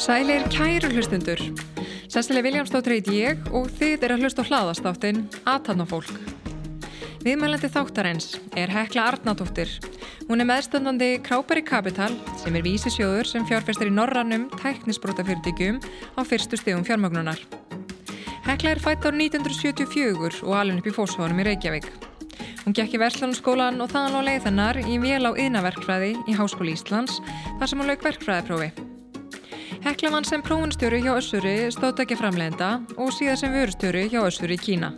Sælir kæru hlustundur. Sessileg Viljámsdóttir heit ég og þið er að hlusta á hlaðastáttin Atanafólk. Viðmælandi þáttarins er Hekla Arnardóttir. Hún er meðstöndandi Kráperi Kapital sem er vísisjóður sem fjárfæstir í norrannum tæknisbrótafyrirtækjum á fyrstu stegum fjármögnunar. Hekla er fætt árið 1974 og alveg upp í fósfónum í Reykjavík. Hún gekk í Verslunarskólan og þaðan á leið hennar í vél á yðnaverkfræði í Háskóli Íslands þar sem hún lauk verkfræðiprófi. Hekla vann sem prófunstjóru hjá Össuri stóðtækja framlegenda og síðan sem vörustjóru hjá Össuri í Kína.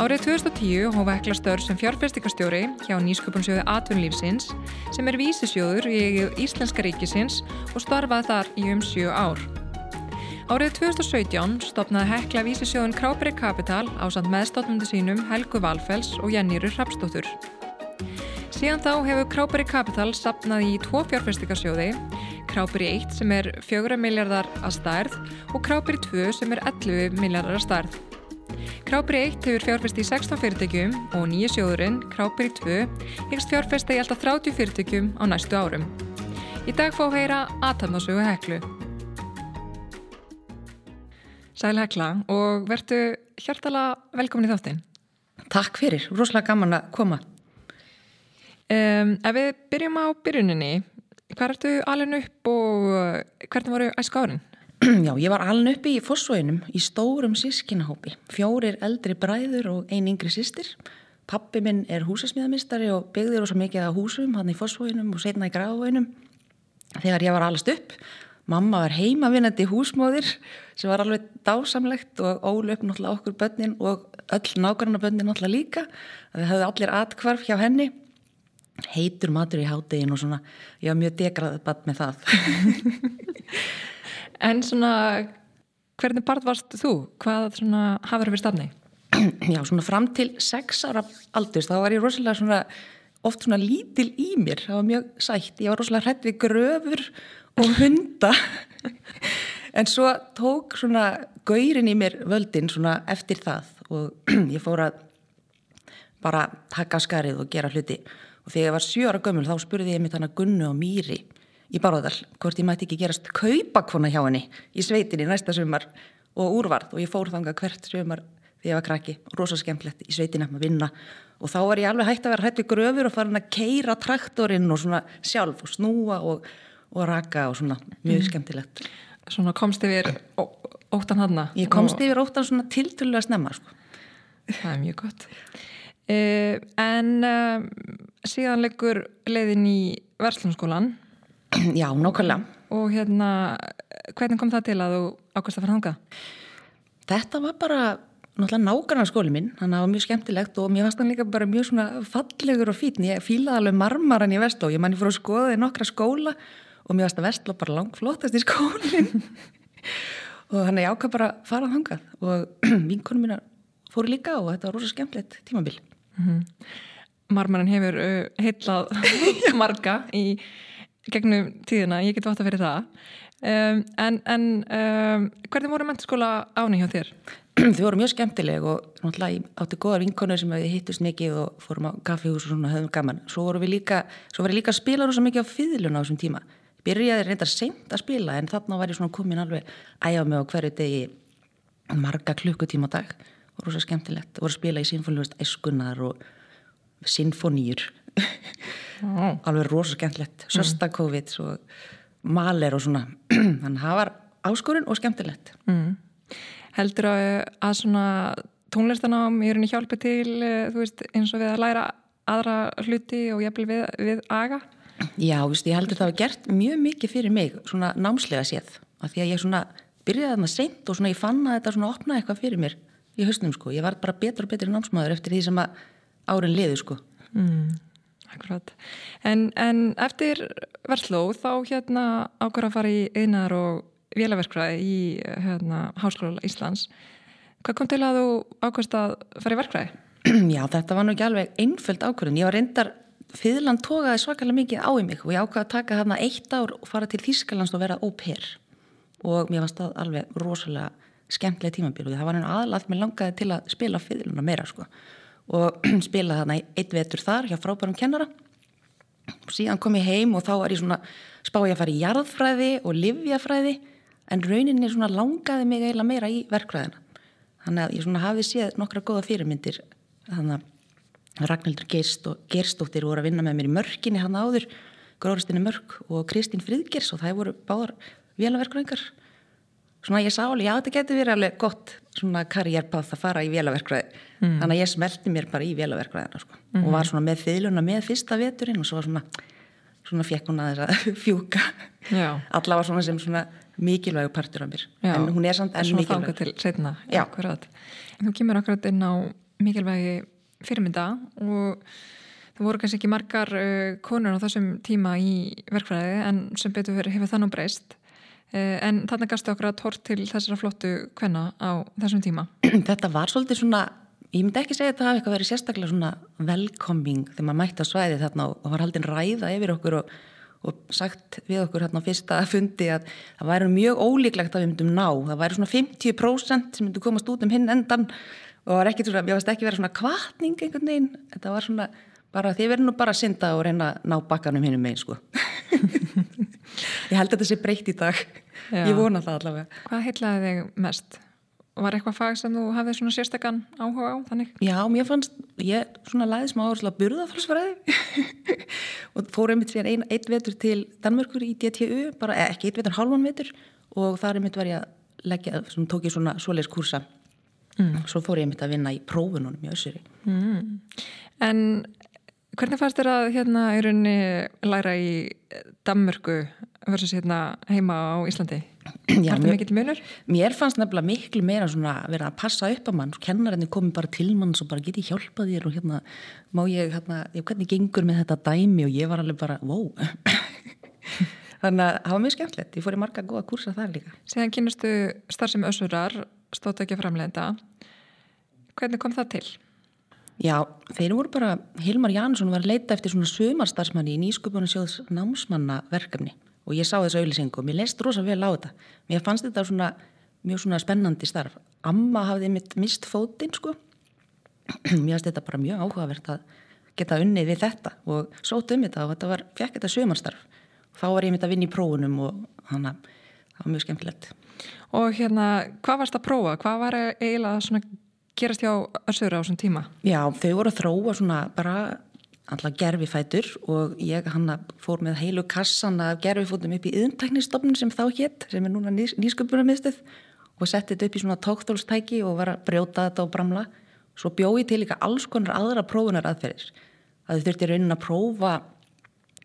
Árið 2010 hófa Hekla störf sem fjárfestikastjóri hjá Nýsköpunsjóðu Atvinnlífsins sem er vísisjóður í Íslenska ríkisins og starfaði þar í um 7 ár. Árið 2017 stopnaði Hekla vísisjóðun Kráperi Kapital á samt meðstofnundu sínum Helgu Valfells og Jennýru Hrapsdóttur. Síðan þá hefur Kráperi Kapital sapnað í tvo fjárfestikasjóði Kráperi 1 sem er 4 miljardar að stærð og Kráperi 2 sem er 11 miljardar að stærð. Kráperi 1 hefur fjárfest í 16 fyrirtækjum og nýja sjóðurinn, Kráperi 2, hegst fjárfesta í alltaf 30 fyrirtækjum á næstu árum. Í dag fá heyra aðtæmnasögu heklu. Sæl hekla og verðu hjartala velkomin í þáttinn. Takk fyrir, rosalega gaman að koma. Um, ef við byrjum á byrjuninni, Hvað ertu alveg upp og hvernig voru æsku árin? Já, ég var alveg upp í fórsvöginum í stórum sískinahópi. Fjórir eldri bræður og ein yngri sýstir. Pappi minn er húsasmíðamistari og byggði rosa mikið á húsum hann í fórsvöginum og setna í gráðvöginum. Þegar ég var allast upp, mamma var heimavinnandi húsmóðir sem var alveg dásamlegt og ól upp náttúrulega okkur börnin og öll nákvæmna börnin náttúrulega líka. Það höfðu allir atkvarf hjá henni heitur matur í háttegin og svona ég var mjög degraðið badd með það En svona hvernig part varst þú? Hvað svona hafður við stafni? Já, svona fram til sex ára aldurs, þá var ég rosalega svona oft svona lítil í mér. Það var mjög sætt, ég var rosalega hrætt við gröfur og hunda. En svo tók svona gaurin í mér völdin svona eftir það og ég fór að bara taka skarið og gera hluti. Og þegar ég var sjö ára gömul þá spurði ég mitt hana Gunnu og Mýri í Baróðal hvort ég mætti ekki gerast kaupakvona hjá henni í sveitinni næsta sömar og úrvarð og ég fór þanga hvert sömar þegar ég var krakki, rosa skemmtlegt í sveitinni að vinna og þá var ég alveg hægt að vera hætti gröfur og fara hann að keira traktorinn og svona sjálf og snúa og, og raka og svona mjög mm. skemmtilegt Svona komst yfir óttan hann? Ég komst yfir óttan svona tilturlega snemma sko. Það er mjög gott uh, En uh, síðan leggur leiðin í verslunskólan Já, nokkulega Og hérna, hvernig kom það til að þú ákvæmst að fara hanga? Þetta var bara náttúrulega nákvæmna skóli minn, þannig að það var mjög skemmtilegt og mér fannst hann líka bara mjög svona fallegur og fín, ég fílaði alveg marmaran í Vestló, ég manni fór að skoða í nokkra skóla og mér fannst að Vestló bara langt flottast í skólinn. Og þannig ég ákvæm bara að fara að hanga og vinkonum mína fóru líka og þetta var rosa skemmtilegt tímabil. Mm -hmm marmaran hefur uh, heitlað marga í gegnum tíðina, ég get vata fyrir það. Um, en, en um, hvernig voru mennskóla áni hjá þér? Þau voru mjög skemmtileg og náttúrulega átti goðar vinkonur sem við hittust mikið og fórum á kaffihús og svona höfum gaman. Svo voru við líka, svo var ég líka að spila rosa mikið á fýðluna á þessum tíma. Byrjaði reyndar seint að spila en þarna var ég svona komin alveg ægjað með á hverju degi marga klukkutíma dag. Og rosa skemmtilegt, voru að spila í sínfóljóðist æskunar og sinfoníur oh. alveg rosa skemmtilegt Söstakovits mm. og Maler og svona þannig að það var áskorun og skemmtilegt mm. Heldur að, að svona tónlistanám í rauninni hjálpi til eh, veist eins og við að læra aðra hluti og jæfnvel við, við aga? Já, veist, ég heldur það að gert mjög mikið fyrir mig svona námslega séð að því að ég svona byrjaði þarna seint og svona ég fann að þetta svona opnaði eitthvað fyrir mér í hausnum sko, ég var bara betur og betur námsmaður eftir því sem að árin liðu sko mm, Akkurat. En, en eftir versló þá hérna ákvar að fara í einar og vélaverkfræði í hérna, Háskóla Íslands. Hvað kom til að þú ákvæmst að fara í verkfræði? Já þetta var nú ekki alveg einföld ákvörðin, ég var reyndar Fyðurland tókaði svakalega mikið á í mig og ég ákvaði að taka þarna eitt ár og fara til Þýskalands og vera au pair. Og mér fannst það alveg rosalega skemmtilega tímabil og það var einn aðlað mér langaði til að spila fiðluna meira sko og spila þarna eitt vetur þar hjá frábærum kennara. Og síðan kom ég heim og þá var ég svona spá ég að fara í jarðfræði og livjafræði en rauninni svona langaði mig eiginlega meira í verkfræðina. Þannig að ég svona hafði séð nokkra góða fyrirmyndir þannig að Ragnhildur Gerstóttir voru að vinna með mér í mörkinni hann áður Gróristinni Mörk og Kristín Fridgers og það voru báðar vélaverkræðingar svona ég sá alveg, já þetta getur verið alveg gott svona karriérpáð að fara í vélaverkræði mm. þannig að ég smelti mér bara í vélaverkræðina sko. mm. og var svona með þýðluna með fyrsta veturinn og svo var svona svona fekk hún að þess að fjúka allavega svona sem svona mikilvægu partur af mér já. en hún er samt enn mikilvæg til setna, akkurat þú kemur akkurat inn á mikilvægi fyrirmynda og það voru kannski ekki margar uh, konur á þessum tíma í verkfræði en sem betur hefur það nú breyst en þarna gasta okkur að tort til þessara flottu hvenna á þessum tíma. Þetta var svolítið svona, ég myndi ekki segja að það hafi eitthvað verið sérstaklega svona velkoming þegar maður mætti á svæði þarna og var haldinn ræða yfir okkur og, og sagt við okkur hérna á fyrsta fundi að það væri mjög ólíklegt að við myndum ná. Það væri svona 50% sem myndi komast út um hinn endan og það var ekki svona, ég veist ekki verið svona kvartning einhvern veginn. Þetta var svona bara, þið verður nú bara að synda og reyna að ná bakkanum hinnum megin sko. ég held að þetta sé breytt í dag Já. ég vona það allavega Hvað heitlaði þig mest? Var eitthvað fag sem þú hafði svona sérstakann áhuga á þannig? Já, mér fannst, ég svona læði smá áherslu að burðafalsfræði og fór einmitt síðan einn ein vetur til Danmörkur í DTU, bara eh, ekki einn vetur, halvan vetur og þar einmitt var ég að leggja, svona, tók ég svona svoleiðs kursa mm. svo fór ég einmitt að vinna í prófununum í Össuri mm. En Hvernig fannst þér að hérna í rauninni læra í Danmörku versus hérna heima á Íslandi? Já, Var þetta mikill munur? Mér fannst nefnilega miklu meira svona að vera að passa upp á mann. Kennarinn komi bara til mann og bara geti hjálpað þér? Og hérna má ég hérna, ég, hvernig gengur með þetta dæmi? Og ég var alveg bara, wow þannig að það var mjög skemmtilegt. Ég fór í marga góða kursa þar líka. Segðan kynustu starfsemi össurar stótt ekki að framlega hvernig kom það til? Já, þeir voru bara, Hilmar Jansson var að leita eftir svona sumarstarfsmanni í nýsköpunarsjóðs námsmannaverkefni og ég sá þessu auðlisengu og mér leist rosa vel á þetta. Mér fannst þetta svona mjög svona spennandi starf. Amma hafði mitt mist fótinn sko. Mér fannst þetta bara mjög áhugavert að geta unnið við þetta og sót um þetta og þetta var, fekk þetta sumarstarf. Þá var ég mitt að vinna í prófunum og þannig að það var mjög skemmtilegt. Og hérna, hvað varst að prófa? Hvað var eiginlega svona gerast hjá Össur á þessum tíma? Já, þau voru að þróa svona bara alltaf gerfifætur og ég hann fór með heilu kassan af gerfifótum upp í yðnteknistofnun sem þá hétt, sem er núna nýs, nýsköpunarmiðstöð og setti þetta upp í svona tókþólstæki og var að brjóta þetta og bramla. Svo bjóði til líka alls konar aðra prófunar aðferðis. Það þau þurfti raunin að prófa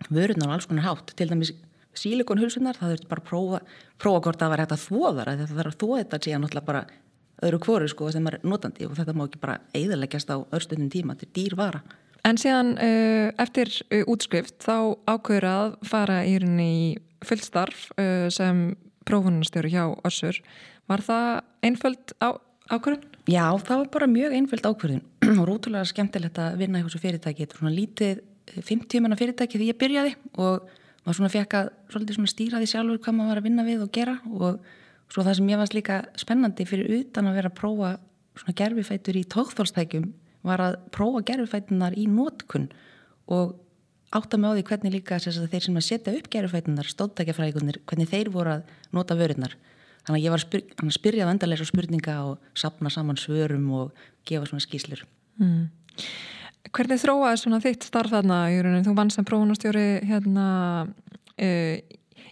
vörunar og alls konar hátt, til dæmis sílikonhulsunar, það þurfti bara að prófa, prófa hvort það var hægt að þóða það, þarf að þóða þetta síðan náttúrulega bara öðru kvoru sko sem er notandi og þetta má ekki bara eiðaleggjast á örstundin tíma til dýrvara. En síðan uh, eftir uh, útskrift þá ákveður að fara í rauninni í fullstarf uh, sem prófunarstjóru hjá Össur. Var það einföld á, ákveðun? Já, það var bara mjög einföld ákveðun og rútulega skemmtilegt að vinna í þessu fyrirtæki. Þetta var svona lítið 50 manna fyrirtæki því ég byrjaði og maður svona fekk að svona stýra því sjálfur hvað maður var að vinna við og gera og Svo það sem ég varst líka spennandi fyrir utan að vera að prófa svona gerfifætur í tókþólstækjum var að prófa gerfifætunar í nótkun og átta mig á því hvernig líka þeir sem að setja upp gerfifætunar, stóttækjafræðikunir, hvernig þeir voru að nota vörunar. Þannig að ég var að, spyr, að spyrja vendarleira spurninga og sapna saman svörum og gefa svona skýslur. Mm. Hvernig þróaði svona þitt starf þarna? Þú vann sem prófunastjóri hérna, e,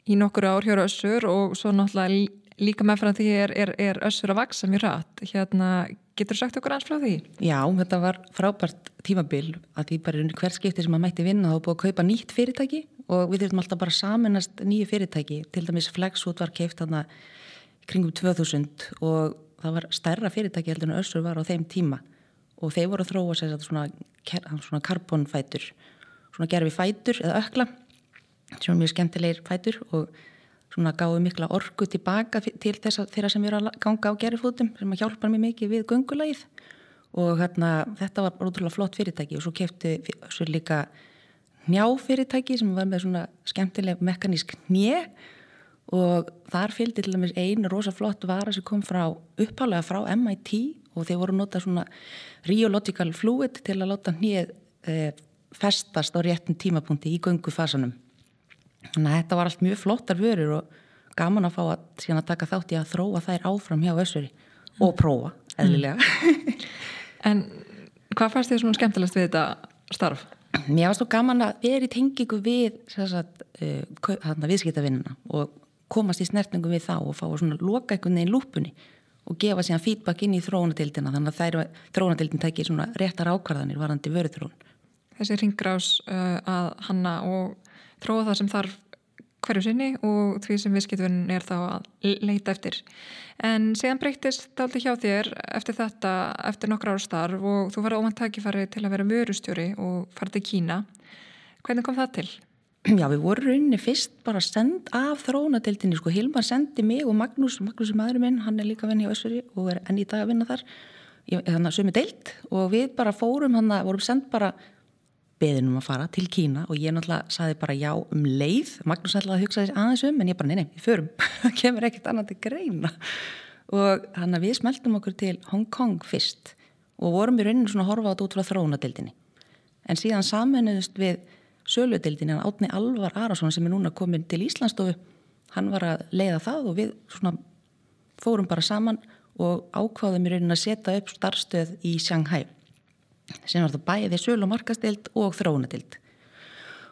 í nokkuru ár hjá Össur og svo náttúrulega líka með frá því er, er, er össur að vaksa mjög rætt. Hérna, getur sagt okkur eins frá því? Já, þetta var frábært tímabil að því bara hver skipti sem maður mætti vinna þá búið að kaupa nýtt fyrirtæki og við þurfum alltaf bara saminast nýju fyrirtæki. Til dæmis Flexwood var keift hana kringum 2000 og það var stærra fyrirtæki heldur en össur var á þeim tíma og þeir voru að þróa sér svona, svona karbonfætur, svona gerfi fætur eða ökla sem er mjög skemmtilegir fætur og svona gáðu mikla orgu tilbaka til þess að þeirra sem eru að ganga á gerifútum sem að hjálpa mér mikið við göngulegið og hérna þetta var ótrúlega flott fyrirtæki og svo kefti svo líka njáfyrirtæki sem var með svona skemmtileg mekanísk njö og þar fylgdi til dæmis einu rosa flott vara sem kom frá upphálega frá MIT og þeir voru notað svona rheological fluid til að láta hnið e, festast á réttum tímapunkti í göngufasanum. Þannig að þetta var allt mjög flottar vörur og gaman að fá að, að taka þátt í að þróa þær áfram hjá Össuri og prófa, eðlilega. Mm. en hvað fannst þið svona skemmtilegast við þetta starf? Mér varst þú gaman að vera í tengingu við uh, viðskiptavinnina og komast í snertningu við þá og fá að loka einhvern veginn lúpunni og gefa síðan feedback inn í þróunadildina þannig að þær þróunadildin tekir svona réttar ákvarðanir varandi vöruþrún. Þessi ringrás uh, að hanna og þróa það sem þarf hverju sinni og því sem viðskiptun er þá að leita eftir. En síðan breytist aldrei hjá þér eftir þetta, eftir nokkra ára starf og þú farið ómant takifari til að vera vörustjóri og farið til Kína. Hvernig kom það til? Já, við vorum rauninni fyrst bara send af þróunadildinni, sko, Hilmar sendi mig og Magnús, Magnús er maðurinn minn, hann er líka venni á Össuri og er enn í dag að vinna þar, þannig að sömu deilt og við bara fórum hann að, vorum send bara beðinum að fara til Kína og ég náttúrulega saði bara já um leið. Magnús ætlaði að hugsa þessi aðeins um en ég bara nei, nei, við förum. Það kemur ekkert annað til greina. Og hann að við smeltum okkur til Hong Kong fyrst og vorum í rauninu svona að horfa át út frá þróunadildinni en síðan sammennuðust við söludildinni hann átni Alvar Arason sem er núna komin til Íslandstofu hann var að leiða það og við svona fórum bara saman og ákváðum í rauninu að setja upp starfstöð í Shanghai sem var það bæði söl- og markastild og þróunatild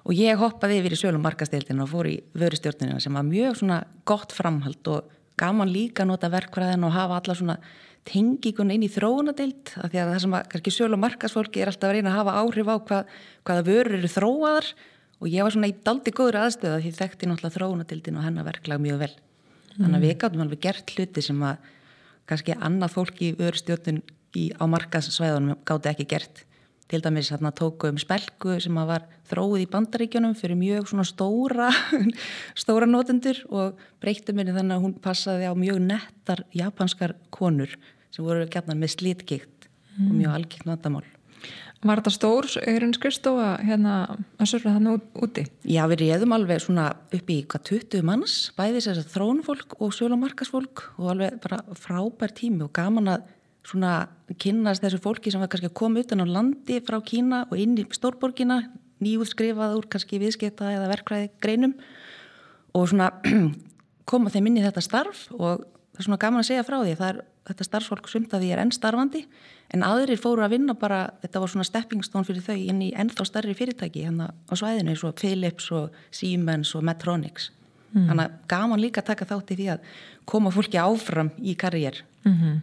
og ég hoppaði yfir í söl- og markastildin og fór í vörustjórnina sem var mjög svona gott framhald og gaman líka nota verkfræðin og hafa alla svona tengingun inn í þróunatild af því að það sem að kannski söl- og markasfólki er alltaf að reyna að hafa áhrif á hvað, hvaða vörur eru þróaðar og ég var svona í daldi góður aðstöða því þekkti náttúrulega þróunatildin og hennar verklag mjög vel mm. þannig að við gáttum alveg gert hluti sem að kannski annað fólki í vörustjórnun í, á markaðsvæðunum gáti ekki gert til dæmis hérna tóku um spelku sem var þróið í bandaríkjunum fyrir mjög svona stóra stóra notendur og breytti minni þannig að hún passaði á mjög nettar japanskar konur sem voru gætnar með slítgikt mm. og mjög algikt vandamál Var þetta stór erinn skrifstofa hérna að surfa þannig úti? Já, við reyðum alveg svona upp í hvað 20 manns, bæðis þess að þrónfólk og sjölumarkasfólk og alveg bara frábær tími og gaman að svona kynnast þessu fólki sem var kannski að koma utan á landi frá Kína og inn í stórborgina nýjúðskrifað úr kannski viðskipta eða verkvæði greinum og svona koma þeim inn í þetta starf og það er svona gaman að segja frá því er þetta starfsfólk sumt að því er enn starfandi en aðrir fóru að vinna bara þetta var svona stepping stone fyrir þau inn í ennþá starri fyrirtæki hérna á svæðinu eins og Philips og Siemens og Medtronics. Mm. þannig að gaman líka að taka þátt í því að koma fólki áfram í karriér. Mm -hmm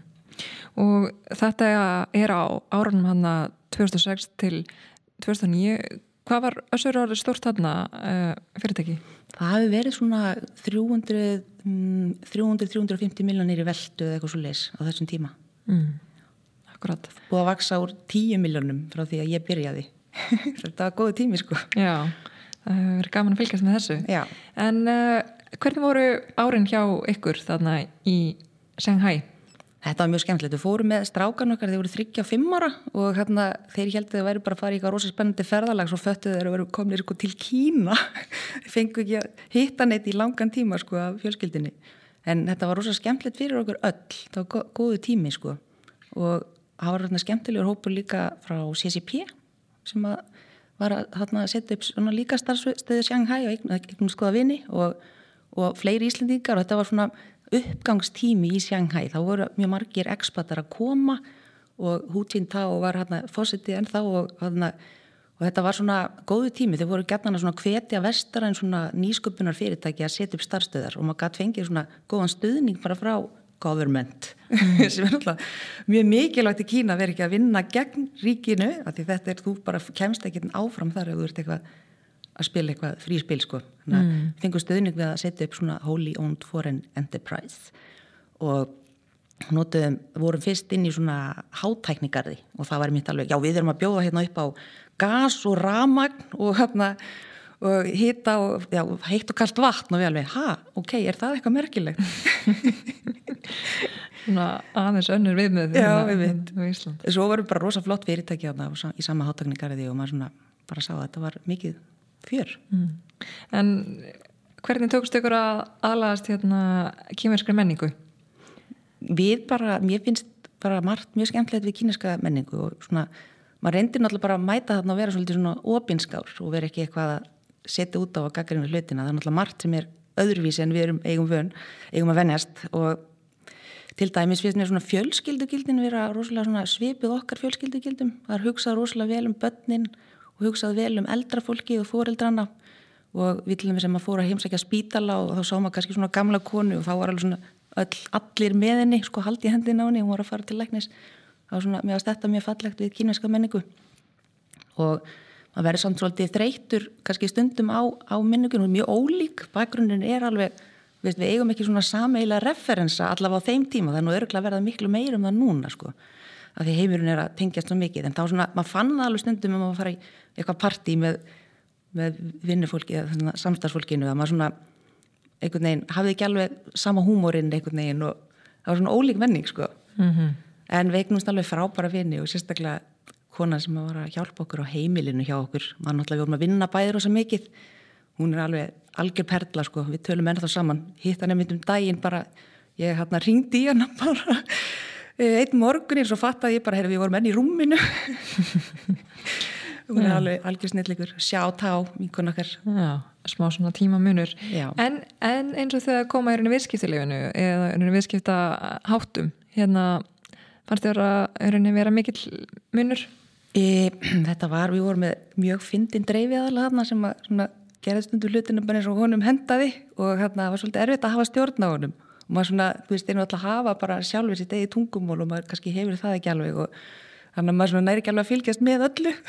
og þetta er á árunum hann að 2006 til 2009 hvað var össur árið stort þarna uh, fyrirtæki? Það hefur verið svona 300-350 mm, miljónir í veldu eða eitthvað svo leis á þessum tíma mm, Akkurat Búið að vaksa úr 10 miljónum frá því að ég byrjaði þetta var góðu tími sko Já, það hefur verið gaman að fylgjast með þessu Já. En uh, hvernig voru árin hjá ykkur þarna í Shanghai? Þetta var mjög skemmtilegt, við fórum með strákan okkar þeir voru þryggja og fimm ára og hérna, þeir heldur að það væri bara að fara í eitthvað rosa spennandi ferðalag svo föttu þeir að vera komnir sko, til Kína. Þeir fengu ekki að hitta neitt í langan tíma sko, af fjölskyldinni en þetta var rosa skemmtilegt fyrir okkur öll. Það var góðu tími sko. og það var hérna, skemmtilegur hópur líka frá CCP sem að var að hérna, setja upp svona líka starfstöðu Shanghai og eignum skoða vini og, og fleiri íslendingar. Og þetta var svona uppgangstími í Shanghai þá voru mjög margir ekspatar að koma og Hu Jintao var hérna fósitið en þá og, hérna, og þetta var svona góðu tími þau voru gætna svona hvetja vestar en svona nýsköpunar fyrirtæki að setja upp starfstöðar og maður gæti fengið svona góðan stuðning bara frá government mm. sem er náttúrulega mjög mikilvægt í Kína vera ekki að vinna gegn ríkinu því þetta er, þú bara kemst ekki áfram þar ef þú ert eitthvað að spila eitthvað fríspil sko þannig að mm. við fengum stöðning við að setja upp svona Holy Owned Foreign Enterprise og notuðum, vorum fyrst inn í svona hátæknigarði og það var mitt alveg, já við erum að bjóða hérna upp á gas og ramagn og hérna og hýta og, já, heitt og kallt vatn og við alveg, ha, ok, er það eitthvað merkilegt? Svona aðeins önnur viðmið Já, við veit. Svo varum bara rosa flott fyrirtæki á það í sama hátæknigarði og maður svona bara sá að þetta var mikið fjör mm. En hvernig tókstu ykkur að aðlagast hérna kýmerskri menningu? Við bara, mér finnst bara margt mjög skemmtilegt við kíneska menningu og svona, maður reyndir náttúrulega bara að mæta þarna og vera svolítið svona opinskár og vera ekki eitthvað að setja út á að gaggarinn við hlutina, það er náttúrulega margt sem er öðruvísi en við erum eigum vön, eigum að venjast og til dæmis finnst mér svona fjölskyldugildin vera rosalega svipið okkar fjölskyldugildum, það er hugsað rosalega vel um börnin og hugsað vel um eldrafólki og fóreldrana og við til sem að fóra að heimsækja spítala og þá sá maður kannski svona gamla konu og þá var alveg svona öll, allir með henni, sko haldi hendin á henni hún var að fara til læknis. Það var svona, mér að stetta mjög fallegt við kíneska menningu. Og maður verður samt svolítið þreytur kannski stundum á, á menningunum mjög ólík, bakgrunin er alveg við, við eigum ekki svona sameila referensa allavega á þeim tíma, það er nú örgulega verða miklu meirum það núna sko af því heimurinn er að tengjast svo mikið, en þá svona maður fann það alveg stundum um að fara í eitthvað partí með, með vinnufólki eða samstagsfólkinu, að maður svona einhvern veginn, hafði ekki alveg sama húmórin einhvern veginn og það var svona ólík menning sko. Mm -hmm. en við eignumst alveg frábæra vinni og sérstaklega kona sem var að hjálpa okkur á heimilinu hjá okkur, maður náttúrulega vorum að vinna bæður og svo mikið, hún er alveg algjör perla sko, við tölum ennþá saman. Hitt hann einmitt um daginn bara ég hérna ringdi í hann bara einn morgun eins og fatt að ég bara, herri við vorum enn í rúminu. Hún er alveg algjör snillíkur sjá tá, míkun okkar. Já, smá svona tímamunur. En, en eins og þegar koma í viðskiptilefinu eða í viðskipta háttum hérna fannst þér að vera mikill munur? E, þetta var, við vorum með mjög fyndin dreifið aðalega þarna sem að gerðist undir hlutinu bara eins og honum hendaði og hérna var svolítið erfitt að hafa stjórn á honum og maður svona, þú veist, einu alltaf hafa bara sjálfur sitt eigi tungumól og maður kannski hefur það ekki alveg og þannig að maður næri ekki alveg að fylgjast með öllu.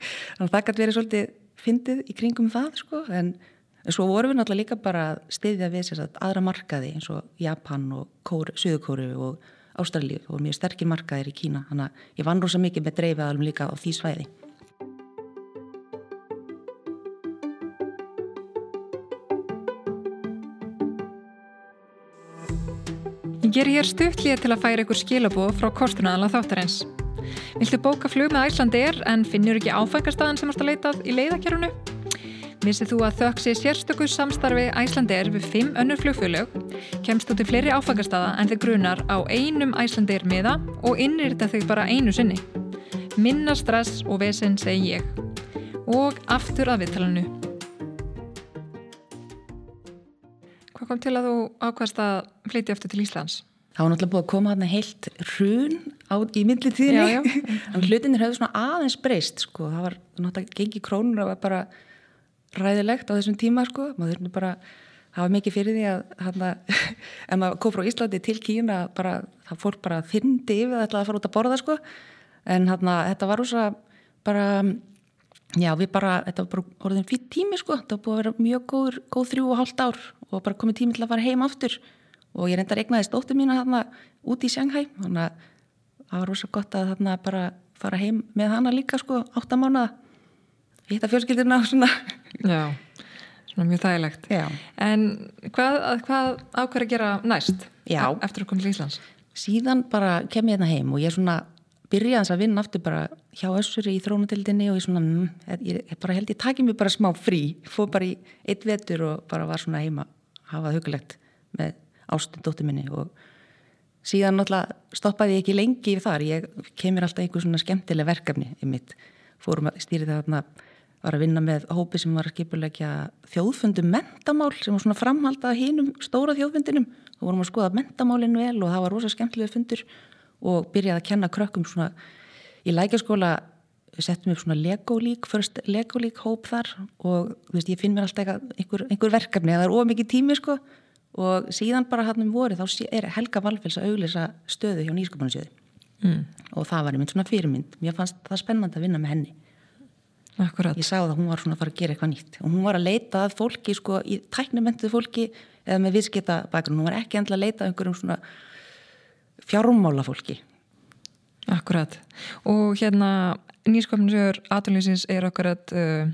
Þannig að það gæti verið svolítið fyndið í kringum það sko en, en svo vorum við náttúrulega líka bara að stiðja við sérstaklega aðra markaði eins og Japan og Suðukóru og Ástralíu. Og mjög sterkir markaðir í Kína þannig að ég vann rosa mikið með dreifaðalum líka á því svæði Ég ger hér stuttlið til að færa ykkur skilabóð frá kostunadala þáttarins Viltu bóka flug með Æslandir en finnur ekki áfækastæðan sem ást að leitað í leiðakjörunu? Vissið þú að þöksi sérstöku samstarfi Æslandir við fimm önnur flugfjölög, kemst þú til fleiri áfækastæða en þið grunar á einum Æslandir miða og innrýrta þig bara einu sinni. Minna stress og vesen segi ég. Og aftur að viðtalanu. Hvað kom til að þú ákvæmst að flytja eftir til Íslands? Það var náttúrulega búið að koma hérna heilt hrun á, í millitíðinni en hlutinir hefur svona aðeins breyst sko. það var náttúrulega gengi krónur og var bara ræðilegt á þessum tíma sko. maður þurfti bara það var mikið fyrir því að hana, ef maður kom frá Íslandi til Kína bara, það fór bara þyndi yfir að ætla að fara út að borða sko. en hana, þetta var úrsa bara já við bara, þetta var bara orðin fyrir tími sko, þetta var búið að vera mjög góð, góð þrjú og hálft ár og bara komið tími til að fara heim aftur og ég reyndar egnaði stóttu mína þarna út í Sjanghæ þannig að það var rosa gott að þarna bara fara heim með hana líka sko áttamána hitta fjölskyldina og svona Já, svona mjög þægilegt Já. En hvað, hvað ákveður að gera næst Já. eftir að koma til Íslands? Síðan bara kem ég hérna heim og ég er svona byrjaðans að vinna aftur bara hjá össuri í þrónatildinni og ég svona mm, ég, bara held ég takið mér bara smá frí. Fóð bara í eitt vetur og bara var svona heima hafað hugulegt með ástundóttu minni. Og síðan náttúrulega stoppaði ég ekki lengi yfir þar, ég kemur alltaf einhver svona skemmtileg verkefni í mitt fórum að stýri það þarna var að vinna með hópi sem var að skipulegja þjóðfundu mentamál sem var svona framhaldað hínum stóra þjóðfundinum. Og vorum að skoða mentamálinn vel og það var rosa skemmtilega fundur og byrjaði að kenna krökkum svona í lækjaskóla settum við svona legolík, först legolík hóp þar og veist, ég finn mér alltaf einhver, einhver verkefni, það er ómikið tími sko. Og síðan bara hann um voru þá er Helga Valfels að auglisa stöðu hjá nýsköpunarsjöði mm. og það var einmitt svona fyrirmynd. Mér fannst það spennand að vinna með henni. Akkurat. ég sá það að hún var svona að fara að gera eitthvað nýtt. Og hún var að leita að fólki sko í tæknumentuð fólki eða með viðskita bakgrunn, hún var ekki endla að leita einhverjum svona fjármála fólki Akkurat og hérna nýsköpunarsjöður aðlýsins er akkurat uh,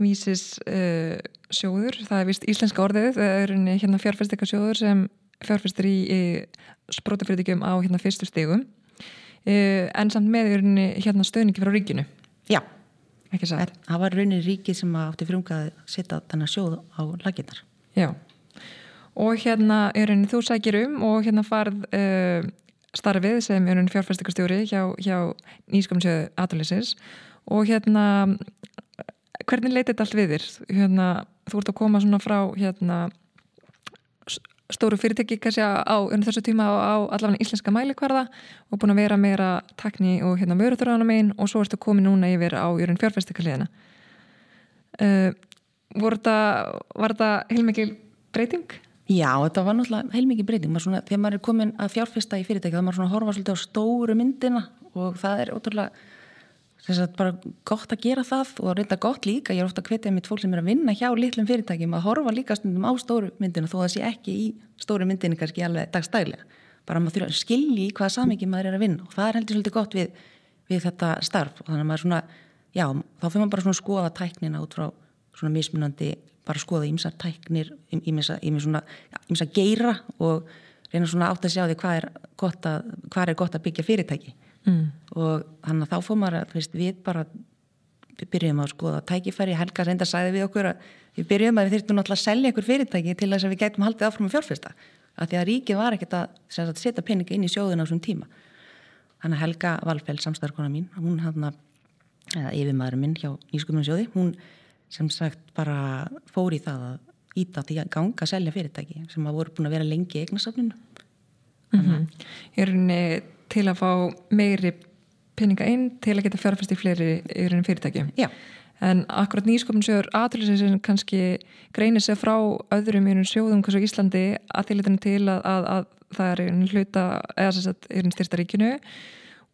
vísis uh, sjóður, það er vist íslenska orðið, það er hérna fjárfæstikasjóður sem fjárfæstir í, í sprótafriðigjum á hérna fyrstu stegum uh, en samt með hérna stöðningi frá ríkinu. Já, ekki satt. Það var raunin ríkið sem átti frumkað að setja þennan sjóð á laginnar. Já, og hérna er henni þú sækir um og hérna farð uh, starfið sem er henni fjárfæstikastjóri hjá, hjá nýskamsjöðu aðalisins og hérna hvernig leytið þetta allt við þér? Hérna, þú ert að koma svona frá hérna stóru fyrirtæki kannski á, þessu tíma á, á allavega íslenska mælikvarða og búin að vera meira takni og hérna vöruþráðanum einn og svo ertu komið núna yfir á jörun fjárfæstikaliðina uh, Var þetta heilmikið breyting? Já, þetta var náttúrulega heilmikið breyting. Maður svona, þegar maður er komin að fjárfæsta í fyrirtæki þá er maður svona að horfa svolítið á stóru myndina og það er ótrúlega bara gott að gera það og reynda gott líka, ég er ofta að hvetja mitt fólk sem er að vinna hjá litlum fyrirtækjum að horfa líka stundum á stóru myndinu þó að það sé ekki í stóru myndinu kannski alveg dagstælega, bara maður þurfa að skilji hvaða samingi maður er að vinna og það er heldur svolítið gott við, við þetta starf. Og þannig að maður svona, já, bara skoða ímsa tæknir, ímsa ímsa geira og reyna svona átt að sjá því hvað er gott að, hvað er gott að byggja fyrirtæki. Mm. og þannig að þá fór maður að veist, við bara byrjum að skoða tækifæri, Helga reynda sæði við okkur að við byrjum að við þurftum náttúrulega að selja einhver fyrirtæki til þess að við gætum haldið áfram að fjárfesta. Að því að ríkið var ekkert að, að setja peninga inn í sjóðun á þessum tíma. Þannig að Helga Valfell, samstarkona mín hún hann að, eða yfirmaðurinn minn hjá Ískumunnsjóði, hún sem sagt bara fór í það að íta því að ganga að selja fyrirtæki sem að voru búin að vera lengi í eignasafninu mm -hmm. Er unni til að fá meiri peninga inn til að geta fjárfæst í fleiri yfirinn fyrirtæki. Já. En akkurat nýskopninsjóður aðlýsins sem kannski greinir sig frá öðrum yfirinn sjóðum hversu Íslandi að þýrleitinu til að, að, að það er yfirinn hluta eða þess að yfirinn styrsta ríkinu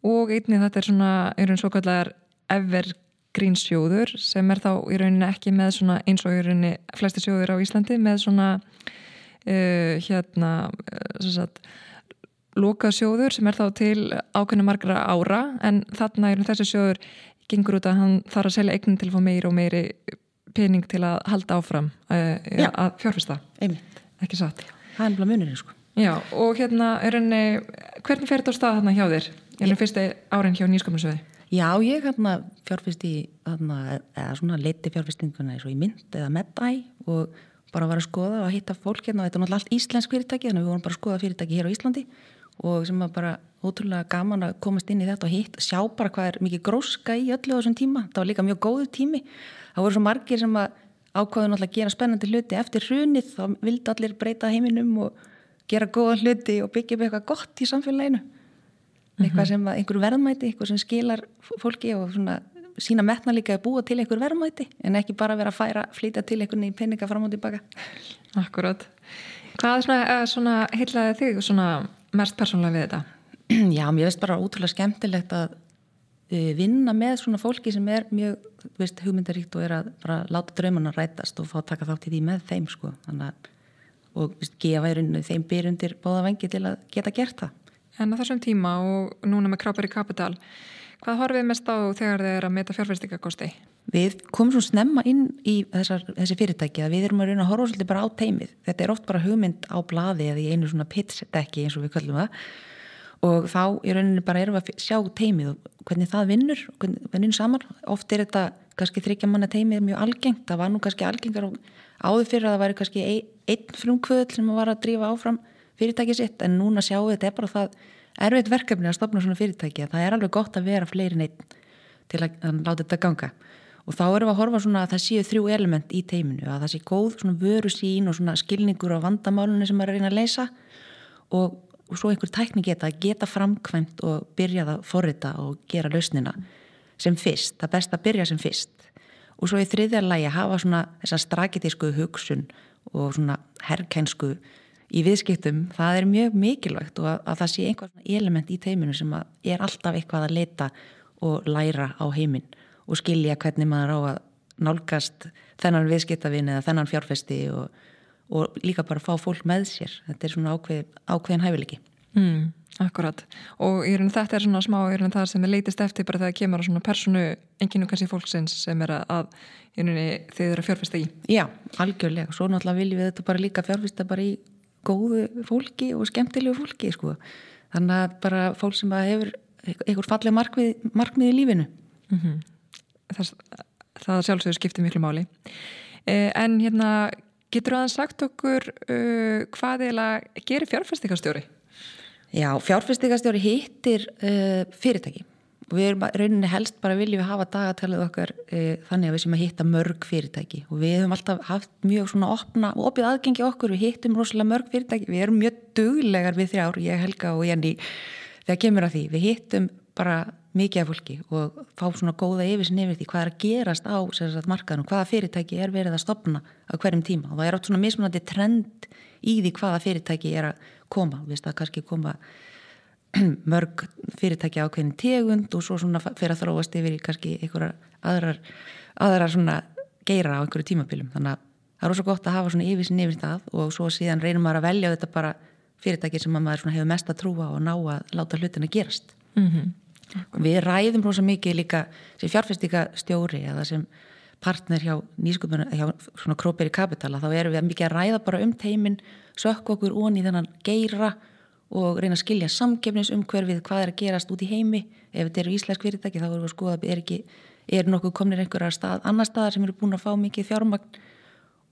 og einnig þetta er svona yfirinn svo kallar evergrínsjóður sem er þá í rauninni ekki með svona eins og í rauninni flesti sjóður á Íslandi með svona uh, hérna uh, sagt, loka sjóður sem er þá til ákveðinu margra ára. En þarna er þessi sjóður gengur út að hann þarf að selja eignin til að fá meiri og meiri pening til að halda áfram uh, ja, að fjárfesta. Einmitt. ekki satt? Það er bara munirinn sko. Já, og hérna er henni hvernig fer þetta á stað þarna hjá þér? En það fyrsti árin hjá nýskömmunsöði Já, ég hérna fjárfest í þarna, eða svona leiti fjárfestinguna eins og í mynd eða meddæ og bara var að skoða og að hitta fólk hérna. Og þetta er náttúrulega allt íslensk fyrirtæki þannig að við vorum bara að skoða fyrirtæki hér á Íslandi og sem var bara ótrúlega gaman að komast inn í þetta og hitt, sjá bara hvað er mikið gróska í öllu á þessum tíma, það var líka mjög góður tími. Það voru svo margir sem að ákvaðu náttúrulega að gera spennandi hluti. Eftir hrunið þá vildi allir breyta heiminum og gera góða hluti og byggja upp eitthvað gott í samfélaginu eitthvað sem að einhver verðmæti, eitthvað sem skilar fólki og svona sína metna líka að búa til einhver verðmæti en ekki bara vera að færa, flýta til einhvern í peninga fram og tilbaka Akkurat. Hvað er svona, eh, svona heilaði þig svona mest persónulega við þetta? Já, mér veist bara útrúlega skemmtilegt að uh, vinna með svona fólki sem er mjög veist, hugmyndaríkt og er að bara láta drauman að rætast og fá að taka þátt í því með þeim sko. þannig að og gefa í rauninu þeim byrjundir bóða vengi til að geta gert það. En á þessum tíma og núna með Kráperi Kapital hvað horfið mest á þegar þið er að meta fjárfæstingakosti? Við komum svo snemma inn í þessar, þessi fyrirtæki að við erum að reyna að horfa svolítið bara á teimið. Þetta er oft bara hugmynd á bladi eða í einu svona pitch-dekki eins og við kallum það og þá í rauninni bara erum við að sjá teimið og hvernig það vinnur hvernig vinnur saman. Oft er þetta kannski þryggja manna teimið mjög algengt. Það var nú kannski algengar áður fyrir að það væri kannski einn frumkvöðl sem var að drífa áfram fyrirtækið sitt en núna sjáum við þetta er bara það erfitt verkefni að stopna svona fyrirtæki. Það er alveg gott að vera fleiri neitt til að, að láta þetta ganga og þá erum við að horfa svona að það séu þrjú element í teiminu, að það sé góð svona vöru sín og svona skilningur á vandamálunni sem maður er að reyna að leysa og, og svo einhver tækni geta að geta framkvæmt og byrja það forrita og gera lausnina sem fyrst, það best að byrja sem fyrst og svo í þriðja lægi að hafa svona þessa strakitísku hugsun og svona herrkænsku í viðskiptum, það er mjög mikilvægt og að, að það sé einhver element í teiminu sem er alltaf eitthvað að leita og læra á heiminn og skilja hvernig maður á að nálgast þennan viðskiptavinn eða þennan fjárfesti og, og líka bara fá fólk með sér. Þetta er svona ákveð, ákveðin hæfileiki. Mm, Akkurat. Og raun, þetta er svona smá raun, það sem er leitist eftir bara þegar kemur á svona personu enginu kannski fólksins sem er að rauninni, þið eru að fjárfesta í. Já, algjörlega, svo náttúrulega viljum við þetta bara líka fjárfesta bara í góðu fólki og skemmtilegu fólki sko. þannig að bara fólk sem hefur einhver fallið markmið, markmið í lífinu mm -hmm þess, það sjálfsögur skiptir miklu máli uh, en hérna getur það sagt okkur uh, hvað eða gerir fjárfæstikastjóri? Já, fjárfæstikastjóri hittir fyrirtæki og við erum rauninni helst bara viljum við hafa dagatalið okkar e, þannig að við sem að hitta mörg fyrirtæki. Og við höfum alltaf haft mjög svona opna og opið aðgengi okkur, við hittum rosalega mörg fyrirtæki, við erum mjög duglegar við þrjár, ég, Helga og Jenny þegar kemur að því, við hittum bara mikið af fólki og fá svona góða yfirsin yfir því hvað er að gerast á markaðunum, hvaða fyrirtæki er verið að stopna á hverjum tíma. Og það er átt svona mismunandi trend í því hvaða fyrirtæki er að koma, við veist að kannski koma mörg fyrirtækja ákveðin tegund og svo svona fyrir að þróast yfir í kannski einhverjar aðrar, aðrar svona geira á einhverju tímapilum þannig að það er ósað gott að hafa svona yfirsin yfir það og svo síðan reynir maður að velja þetta bara fyrirtæki sem maður hefur mest að trúa og ná að láta hlutin að gerast mm -hmm. við ræðum rosa mikið líka sem fjárfestika stjóri eða sem partner hjá nýsköpunum hjá svona króperi kapitala þá erum við mikið að ræða bara um teimin sökk okkur onni þennan geira og reyna að skilja samgefnisumhverfið hvað er að gerast út í heimi. Ef þetta eru íslensk fyrirtæki þá erum við að skoða er, ekki, er nokkuð komnir einhverjar stað, annar staðar sem eru búin að fá mikið fjármagn?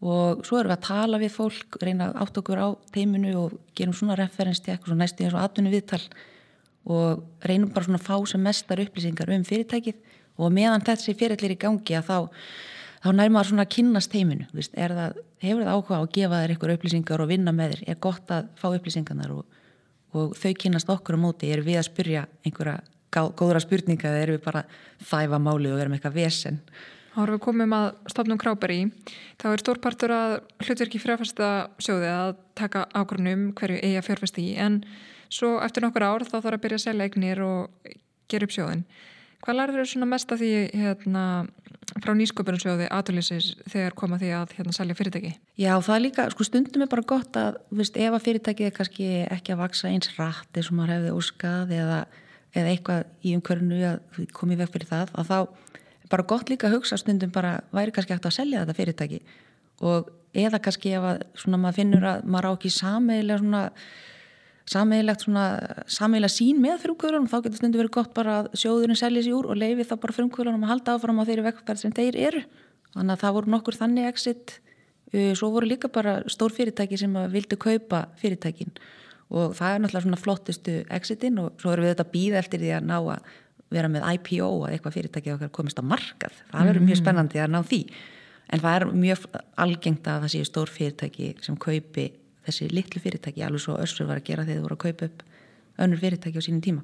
Og svo erum við að tala við fólk reyna átt okkur á teiminu og gerum svona referensstjekk og næstu eins og atvinni viðtal og reynum bara svona að fá sem mestar upplýsingar um fyrirtækið. Og meðan þessi fyrirtækir í gangi að þá þá nær maður svona að kynast teiminu það, hefur það áhuga á að gefa þér ykkur upplýsingar og vinna með þér, er gott að fá upplýsingarnar og og þau kynast okkur á móti, erum við að spyrja einhverja góðra spurninga eða erum við bara þæfa máli og verum eitthvað vesen? Ára við komum að stopnum krápar í þá er stórpartur að hlutverki fjárfæsta sjóði að taka ákvörnum hverju eigi að fjárfæsta í. En svo eftir nokkur ár þá þarf að byrja að selja eignir og gera upp sjóðin Hvað lærður þau mest að því hérna, frá nýsköpunarsjóði aðlýsins þegar koma því að hérna, selja fyrirtæki? Já, það er líka, sko stundum er bara gott að, veist, ef að fyrirtækið er kannski ekki að vaksa eins rætt eins og maður hefði óskað eða, eða eitthvað í umkörnu að komið vekk fyrir það, að þá er bara gott líka að hugsa stundum bara, væri kannski hægt að selja þetta fyrirtæki og eða kannski ef að svona maður finnur að maður á ekki sameiglega svona sammeilegt svona, sammeila sín með frumkvöðunum, þá getur stundu verið gott bara að sjóðurinn selja sér úr og leiði þá bara frumkvöðunum að halda áfram á þeirri vekkferð sem þeir eru. Þannig að það voru nokkur þannig exit. Svo voru líka bara stór fyrirtæki sem vildi kaupa fyrirtækin. Og það er náttúrulega svona flottistu exitin og svo erum við þetta býða eftir því að ná að vera með IPO að eitthvað fyrirtæki okkar komist á markað. Það verður mjög spennandi að ná því. En það er mjög algengt að það séu stór fyrirtæki sem kaupi þessi litlu fyrirtæki alveg svo össur var að gera þegar þú voru að kaupa upp önnur fyrirtæki á sínum tíma.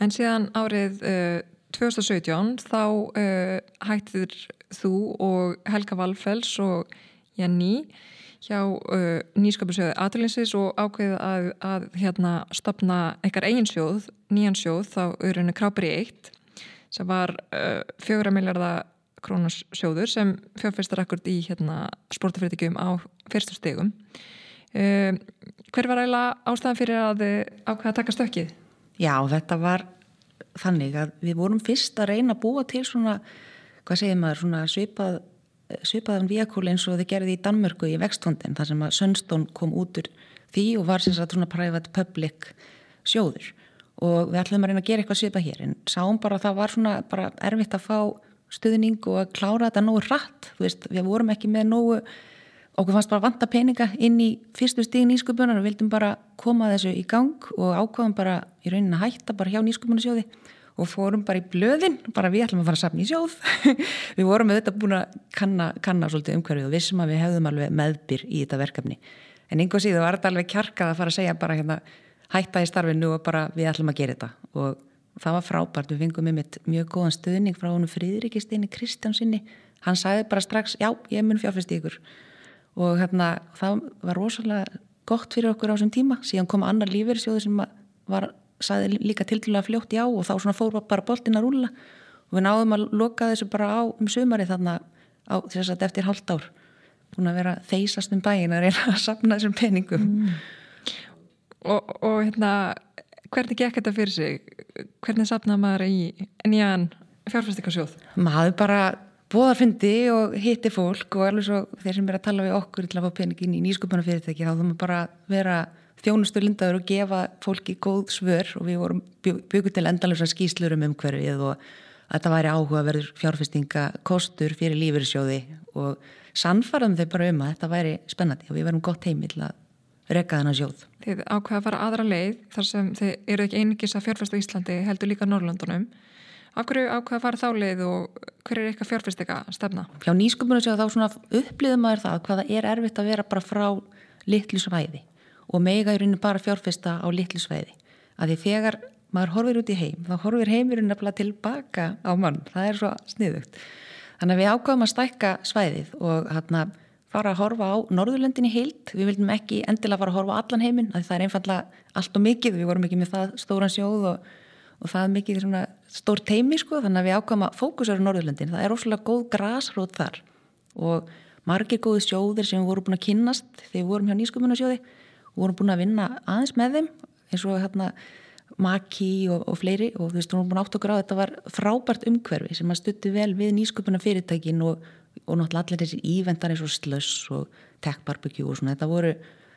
En síðan árið uh, 2017 þá uh, hættir þú og Helga Valfells og Janni hjá uh, nýskapusjöðu Aturlinsis og ákveðið að, að hérna, stopna eitthvað eigin sjóð, nýjan sjóð, þá eru henni Krápir í eitt sem var uh, fjögra miljardar krónus sjóður sem fjárfyrstar akkur í hérna, sportafyrirtækjum á fyrstu stegum. Um, hver var eiginlega ástæðan fyrir að ákveða að taka stökkið? Já, þetta var þannig að við vorum fyrst að reyna að búa til svona, hvað segir maður, svona svipað, svipaðan viakúli eins og þið gerði í Danmörku í vextondin, þar sem að Sönstón kom út úr því og var sem sagt svona private public sjóður og við ætlum að reyna að gera eitthvað svipað hér en sáum bara að það var svona bara erfitt að fá stuðning og að klára þetta nógu rætt, þú veist, við vorum ekki með nógu okkur fannst bara vanta peninga inn í fyrstu stíðin nýsköpunar og vildum bara koma þessu í gang og ákvaðum bara í raunin að hætta bara hjá nýsköpunarsjóði og fórum bara í blöðin, bara við ætlum að fara að sapna í sjóð. Við vorum með þetta búin að kanna, kanna svolítið umhverfið og vissum að við hefðum alveg meðbyr í þetta verkefni. En einhver síðu var þetta alveg kjarkað að fara að segja bara hérna hætta í starfinu og bara við ætlum að gera þetta. Og það var frábært, við fengum með mjög góðan stöðning frá honum Fríðrikistinni Kristjánsinni, hann sagði bara strax já, ég mun fjárfæst í ykkur og hérna það var rosalega gott fyrir okkur á þessum tíma síðan kom annar lífeyrisjóður sem var sæði líka til til að fljótt já og þá svona fór bara boltin að rúla og við náðum að loka þessu bara á um sumari þarna á þess að eftir halvt ár búin að vera þeysast um bæin að reyna að sapna þessum peningum mm. og, og hérna hvernig gekk þetta fyrir sig? Hvernig sapnaði maður í nýjan fjárfæstikasjóð? Maður bara bóðarfundi og hitti fólk og alveg svo þeir sem er að tala við okkur til að fá peningin í nýsköpunarfyrirtæki þá þurfum við bara vera þjónustu lindaður og gefa fólki góð svör og við vorum byggur til endalusar skýslur um umhverfið og að þetta væri áhugaverður fjárfestinga kostur fyrir lífyrirsjóði og sannfaraðum þau bara um að þetta væri spennandi og við verum gott heimil að reka þennan sjóð. Þið ákveða að fara aðra leið þar sem þið eru ekki einingis að fjárfesta Íslandi heldur líka Norrlandunum. Af hverju ákveða að fara þá leið og hver er eitthvað fjárfestika stefna? Hjá nýsköpunum séu þá svona upplýðum maður það hvaða er erfitt að vera bara frá litlu svæði og mega í rauninu bara fjárfesta á litlu svæði. Að því þegar maður horfir út í heim, þá horfir heimurinn nefnilega tilbaka á mann. Það er svo sniðugt. Þannig að við ákveðum að stækka svæðið og hérna fara að horfa á Norðurlöndin í heilt. Við vildum ekki endilega fara að horfa á allan heiminn, það er einfallega allt og mikið. Við vorum ekki með það stóran sjóð og, og það mikið stór teimi sko, þannig að við ákvæmum að fókusera Norðurlöndin. Það er óslulega góð grásrót þar og margir góði sjóðir sem við vorum búin að kynnast þegar við vorum hjá nýsköpunarsjóði og vorum búin að vinna aðeins með þeim eins og hérna Maki og, og fleiri og þú veist, við vorum búin átt okkur á þetta var frábært umhverfi sem að stutti vel við nýsköpuna fyrirtækin og og náttúrulega allir þessi ívendar eins og slöss og tech barbecue og svona þetta voru,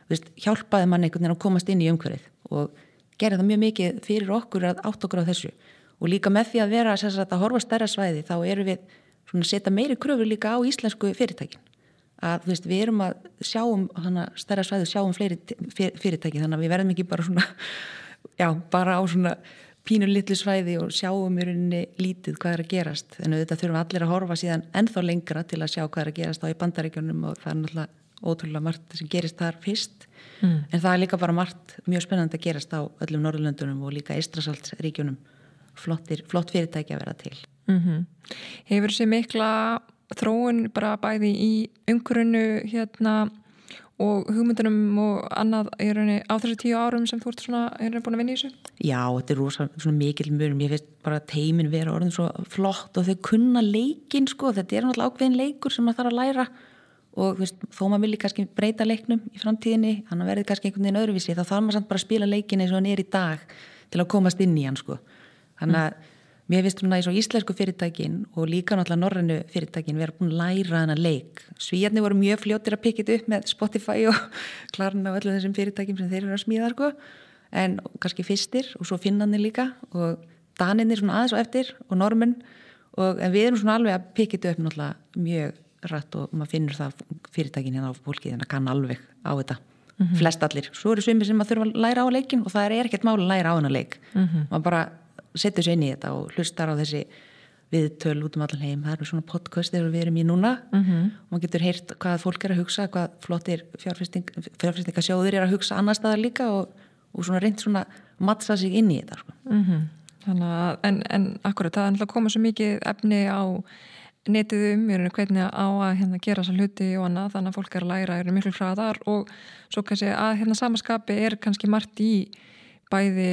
veist, hjálpaði mann einhvern veginn að komast inn í umhverfið og gerði það mjög mikið fyrir okkur að átt okkur á þessu og líka með því að vera sagt, að horfa stærra svæði þá eru við að setja meiri kröfur líka á íslensku fyrirtækin. Að veist, við erum að sjáum hana, stærra svæði, sjáum fleiri fyrirtæki. Þannig að við verðum ekki bara svona já, bara á svona pínur litlu svæði og sjáum í rauninni lítið hvað er að gerast. En auðvitað þurfum allir að horfa síðan ennþá lengra til að sjá hvað er að gerast á í bandaríkjunum og það er náttúrulega ótrúlega margt sem gerist þar fyrst. Mm. en það er líka bara margt mjög spennandi að gerast á öllum Norðurlöndunum og líka Ístrasaldsríkjunum flottir, flott fyrirtæki að vera til. Mm -hmm. Hefur þessi mikla þróun bara bæði í umgrunnu hérna og hugmyndunum og annað henni á þessu tíu árum sem þú ert svona, er búin að vinna í þessu? Já, þetta er rosa mikil mjög, ég finnst bara teimin vera orðin svo flott og þau kunna leikin sko, þetta er náttúrulega ákveðin leikur sem maður þarf að læra. Og veist, þó maður vilji kannski breyta leiknum í framtíðinni, þannig að verði kannski einhvern veginn öðruvísi, þá þarf maður samt bara að spila leikin eins og hann er í dag til að komast inn í hann sko, þannig að mér finnst svona í svo íslensku fyrirtækin og líka náttúrulega norrannu fyrirtækin vera búin að læra hana leik. Svíjarni voru mjög fljóttir að pikið upp með Spotify og klarna og öllu þessum fyrirtækim sem þeir eru að smíða sko. En kannski fyrstir og svo finnanir líka og daninir svona aðeins og eftir og normun og við erum svona alveg að pikið upp náttúrulega mjög rætt og maður finnur það fyrirtækin hérna á fólki þannig að kann alveg á þetta. Mm -hmm. flest allir, svo eru svimi sem maður þurfa að læra á leikin og það er ekkert máli að læra á hana leik. Mm -hmm. maður bara setur sér inn í þetta og hlustar á þessi viðtöl út um allan heim, það eru svona podcast þegar við erum í núna mm -hmm. og maður getur heyrt hvað fólk er að hugsa, hvað flottir fjárfesting, fjárfestingasjóðir er að hugsa annar staðar líka og, og svona reynd svona mattsa sig inn í þetta sko. mm -hmm. Þannig að, en, en akkurat það er alltaf komað svo mikið efni á netið um, ég er hvernig á að hérna, gera þessa hluti og annað, þannig að fólk er að læra er miklu hraðar og svo kannski að hérna samaskapi er kannski margt í bæði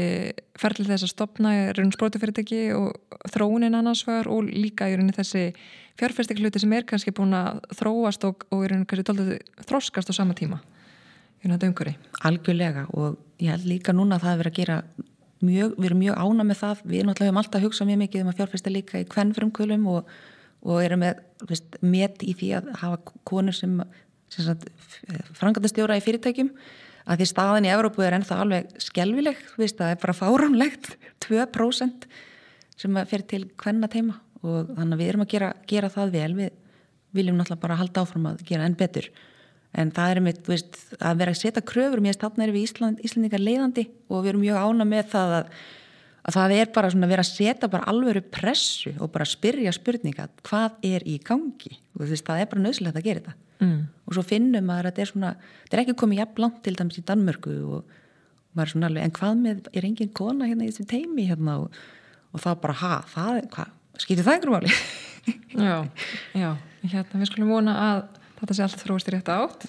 ferðil þess að stopna raun sprótufyrirtæki og þróunin annarsvar og líka í rauninni þessi fjárfærstekluti sem er kannski búin að þróast og, og í rauninni kannski tóltið þróskast á sama tíma í rauninni þetta umhverfi. Algjörlega og ég held líka núna að það er verið að gera mjög, við erum mjög ána með það við náttúrulega höfum alltaf hugsað mjög mikið um að fjárfærsta líka í kvennfrumkvölum og, og erum með, með í því að hafa konur sem, sem frangatastjóra í fyrirtækjum að því staðin í Evrópu er ennþá alveg skelvileg, veist, það er bara fáránlegt 2% sem fer til hvenna teima og þannig að við erum að gera, gera það vel. Við viljum náttúrulega bara halda áfram að gera enn betur. En það er með veist, að vera að setja kröfur mér stafna er við Ísland, Íslandingar leiðandi og við erum mjög ána með það að, að það er bara svona að vera að setja bara alvöru pressu og bara spyrja spurninga hvað er í gangi? Og veist, það er bara nöðsilegt að gera þetta. Mm. og svo finnum maður að þetta er svona þetta er ekki komið jafn langt til dæmis í Danmörku og maður er svona alveg, en hvað með er engin kona hérna í þessu teimi hérna? Og, og þá bara, ha, það hvað, skýtir það einhverjum áli? Já, já, hérna við skulum vona að þetta sé alltaf þróist í rétt átt.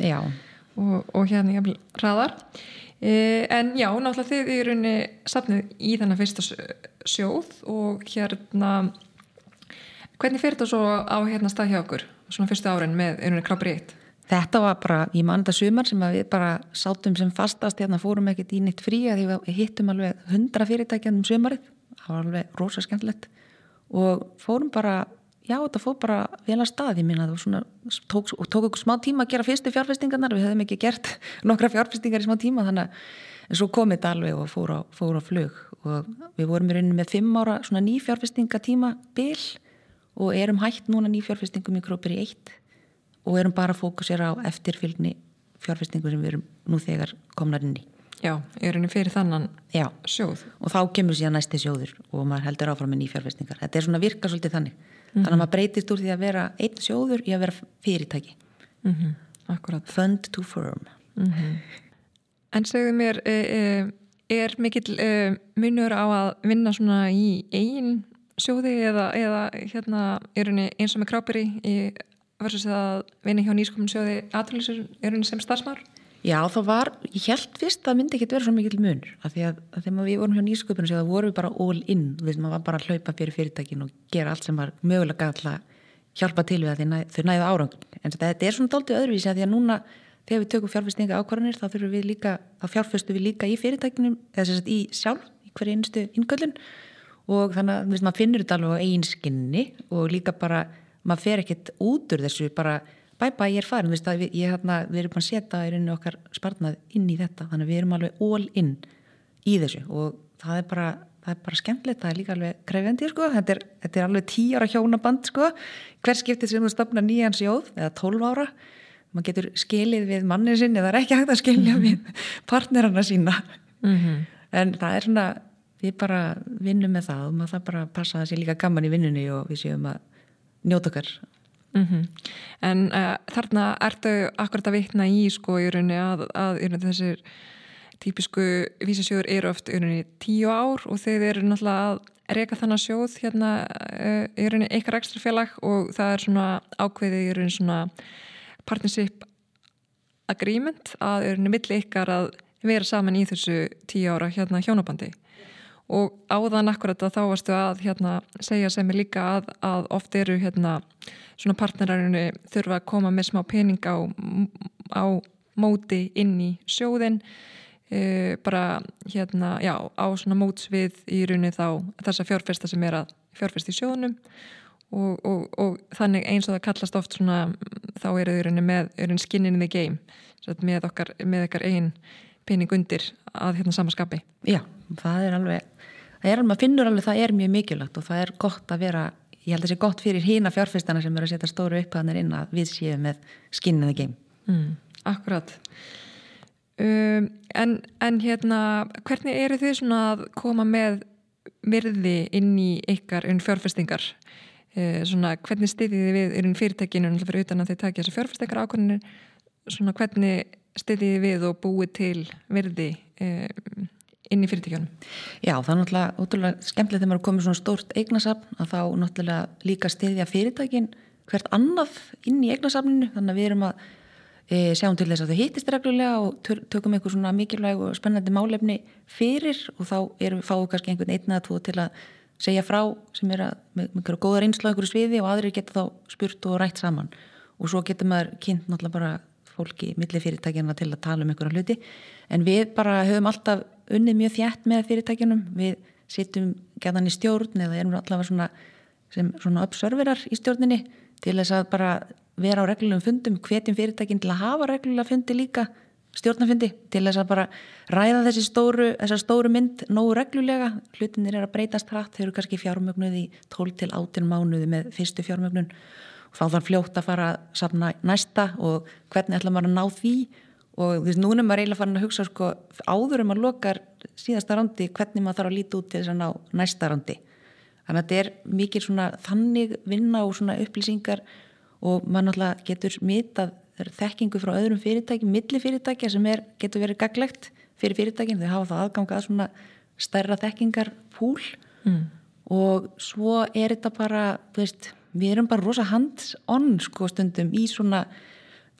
Og, og hérna ég vil ræðar en já, náttúrulega þið í rauninni sapnið í þennan fyrsta sjóð og hérna hvernig fyrir þetta svo á hérna stað hjá okkur? svona fyrstu árin með einhvern krabri eitt? Þetta var bara, ég man þetta sumar sem við bara sátum sem fastast hérna fórum ekkert í neitt frí að við hittum alveg hundra fyrirtækjandum sumarið það var alveg rosa skemmtilegt og fórum bara já, þetta fóð bara vel að stað, ég minna það svona, tók, tók okkur smá tíma að gera fyrstu fjárfestingarnar, við hefðum ekki gert nokkra fjárfestingar í smá tíma, þannig að svo kom þetta alveg og fór á, fór á flug og við vorum í rauninu með fimm ára svona nýfjárfestingatíma bil og erum hægt núna nýfjárfestingum í krópir í eitt og erum bara að fókusera á eftirfylgni fjárfestingu sem við erum nú þegar komnar inn í. Já, er henni fyrir þannan Já. sjóð. Og þá kemur síðan næsti sjóður og maður heldur áfram með nýfjárfestingar. Þetta er svona virka svolítið þannig. Mm -hmm. Þannig að maður breytist úr því að vera einn sjóður í að vera fyrirtæki. Mm -hmm. Akkurat. Fund to firm. Mm -hmm. En segðu mér, e, e, er mikill e, munur á að vinna svona í eigin sjóði eða, eða hérna er henni eins og með krápir í versus að vinna hjá nýskominn sjóði aðlýsur er henni sem starfsmár? Já, það var, ég held fyrst að það myndi ekki vera svo mikil munur, af því að, að þegar við vorum hjá nýsköpunum séu það voru við bara all in, þú veist, maður var bara að hlaupa fyrir fyrirtækin og gera allt sem var mögulega alltaf hjálpa til við að næ, þau næðu árangin, en þetta er svona doldið öðruvísi að því að núna þegar við tökum fjárfestinga ákvarðanir þá þurfum við líka, þá fjárfestu við líka í fyrirtækinum, eða sem sagt í sjálf, í hverju einstu inngöldun og þannig að veist, maður finnur þetta alveg á eiginskinni og líka bara, maður fer ekkert út úr þessu bara bæ bæ ég er farin, við, ég, hérna, við erum bara að setja í rauninu okkar sparnað inn í þetta þannig að við erum alveg all in í þessu og það er bara, það er bara skemmtilegt, það er líka alveg krefendi sko. þetta, er, þetta er alveg tí ára hjónaband sko. hver skiptið sem þú stopna nýjan sjóð eða tólf ára maður getur skilið við mannin sinni það er ekki hægt að skilja við partnerana sína mm -hmm. en það er svona við bara vinnum með það og maður það bara passa að sé líka gaman í vinnunni og við séum að njóta okkar Mm -hmm. En uh, þarna ertu akkurat að vitna í sko í rauninni að, að rauninni þessir típisku vísasjóður eru oft í rauninni tíu ár og þeir eru náttúrulega að reyka þannig sjóð hérna uh, í rauninni eitthvað ekstra félag og það er svona ákveðið í rauninni svona partnership agreement að í rauninni milli ykkar að vera saman í þessu tíu ára hérna hjónabandi og áðan akkurat að þá varstu að hérna, segja sem er líka að, að oft eru hérna, svona partnerarinu þurfa að koma með smá pening á, á móti inn í sjóðin e, bara hérna já, á svona mótsvið í rauninni þá þessa fjárfesta sem er að fjárfesta í sjóðunum og, og, og þannig eins og það kallast oft svona þá eru þau rauninni með skinnin in the game með okkar, með okkar einn pening undir að hérna samaskapi Já, það er alveg það er, maður finnur alveg það er mjög mikilvægt og það er gott að vera, ég held að það sé gott fyrir hína fjárfestana sem eru að setja stóru upphæðanir inn að við séum með skinnið game. Mm, Akkurat. Um, en, en hérna hvernig eru þið svona að koma með virði inn í ykkar unn fjárfestingar? Uh, svona hvernig stiðið þið við unn fyrirtekinu fyrir utan að þið takja þessar fjárfestingar ákvörnir svona hvernig stiðið þið við og búið til virði um, inn í fyrirtækjunum? Já, það er náttúrulega útrúlega skemmtilegt þegar maður komið svona stórt eignasafn að þá náttúrulega líka stiðja fyrirtækin hvert annað inn í eignasafninu. Þannig að við erum að e, sjáum til þess að þau hittist reglulega og tökum eitthvað svona mikilvæg og spennandi málefni fyrir og þá erum við fáið kannski einhvern einn eða tvo til að segja frá sem er að með einhverju góðar einslu einhverju sviði og aðrir geta þá spurt og rætt saman. Og svo getur maður kynnt náttúrulega bara fólki millir fyrirtækjana til að tala um einhverja hluti. En við bara höfum alltaf unnið mjög þjætt með fyrirtækjunum. Við sittum gæðan í stjórn eða erum allavega svona, svona observerar í stjórninni til þess að bara vera á reglulegum fundum hvetjum fyrirtækin til að hafa reglulega fundi líka stjórnafundi til þess að bara ræða þessi stóru, stóru mynd nógu reglulega, hlutinir er að breytast hratt, þau eru kannski fjármögnuð í 12 til 18 mánuði með fyrstu fjármögnun. Og þá þarf fljótt að fara að safna næsta og hvernig ætla maður að ná því og þú veist, núna er maður eiginlega farin að hugsa sko, áður um að lokar síðasta randi hvernig maður þarf að líti út til þess að ná næsta randi. Þannig að þetta er mikið svona þannig vinna og svona upplýsingar og maður náttúrulega getur mitað þekkingu frá öðrum fyrirtækjum milli fyrirtækja sem er, getur verið gaglegt fyrir fyrirtækin, þau hafa það aðganga að svona stærra þekkingar púl mm. og svo er þetta bara, þú veist við erum bara rosa hands on sko stundum í svona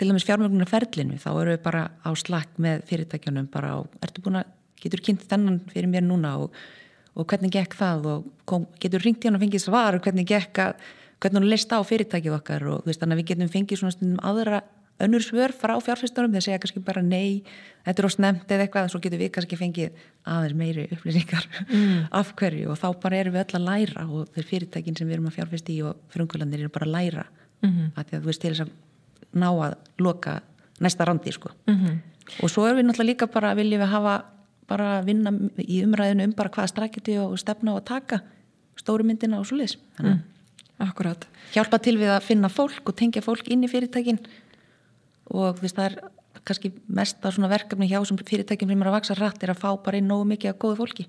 til dæmis fjármögnunar ferlinu þá eru við bara á slakk með fyrirtækjunum bara á, ertu búin að, getur kynnt þennan fyrir mér núna og, og hvernig gekk það og kom, getur ringt í hann og fengið svar og hvernig gekk að, hvernig hann leist á fyrirtækið okkar og veist, þannig að við getum fengið svona stundum aðra önnur svör frá fjárfæsturum þeir segja kannski bara nei, þetta er á snemt eða eitthvað, svo getur við kannski fengið aðeins meiri upplýsingar mm. af hverju og þá bara erum við öll að læra og þeir fyrirtækin sem við erum að fjárfæsti í og frungulandir eru bara að læra mm -hmm. að því að þú veist til þess að ná að loka næsta randi sko. Mm -hmm. og svo erum við náttúrulega líka bara að vilja við hafa bara að vinna í umræðinu um bara hvaða strækjati og stefna og að taka stóru myndina og svo liðs mm. Akkurat Hjálpa til við að finna fólk og tengja fólk inn í fyrirtækin. Og þú veist það er kannski mest að svona verkefni hjá sem fyrirtækjum sem er að vaksa rætt er að fá bara inn nógu mikið af góðu fólki.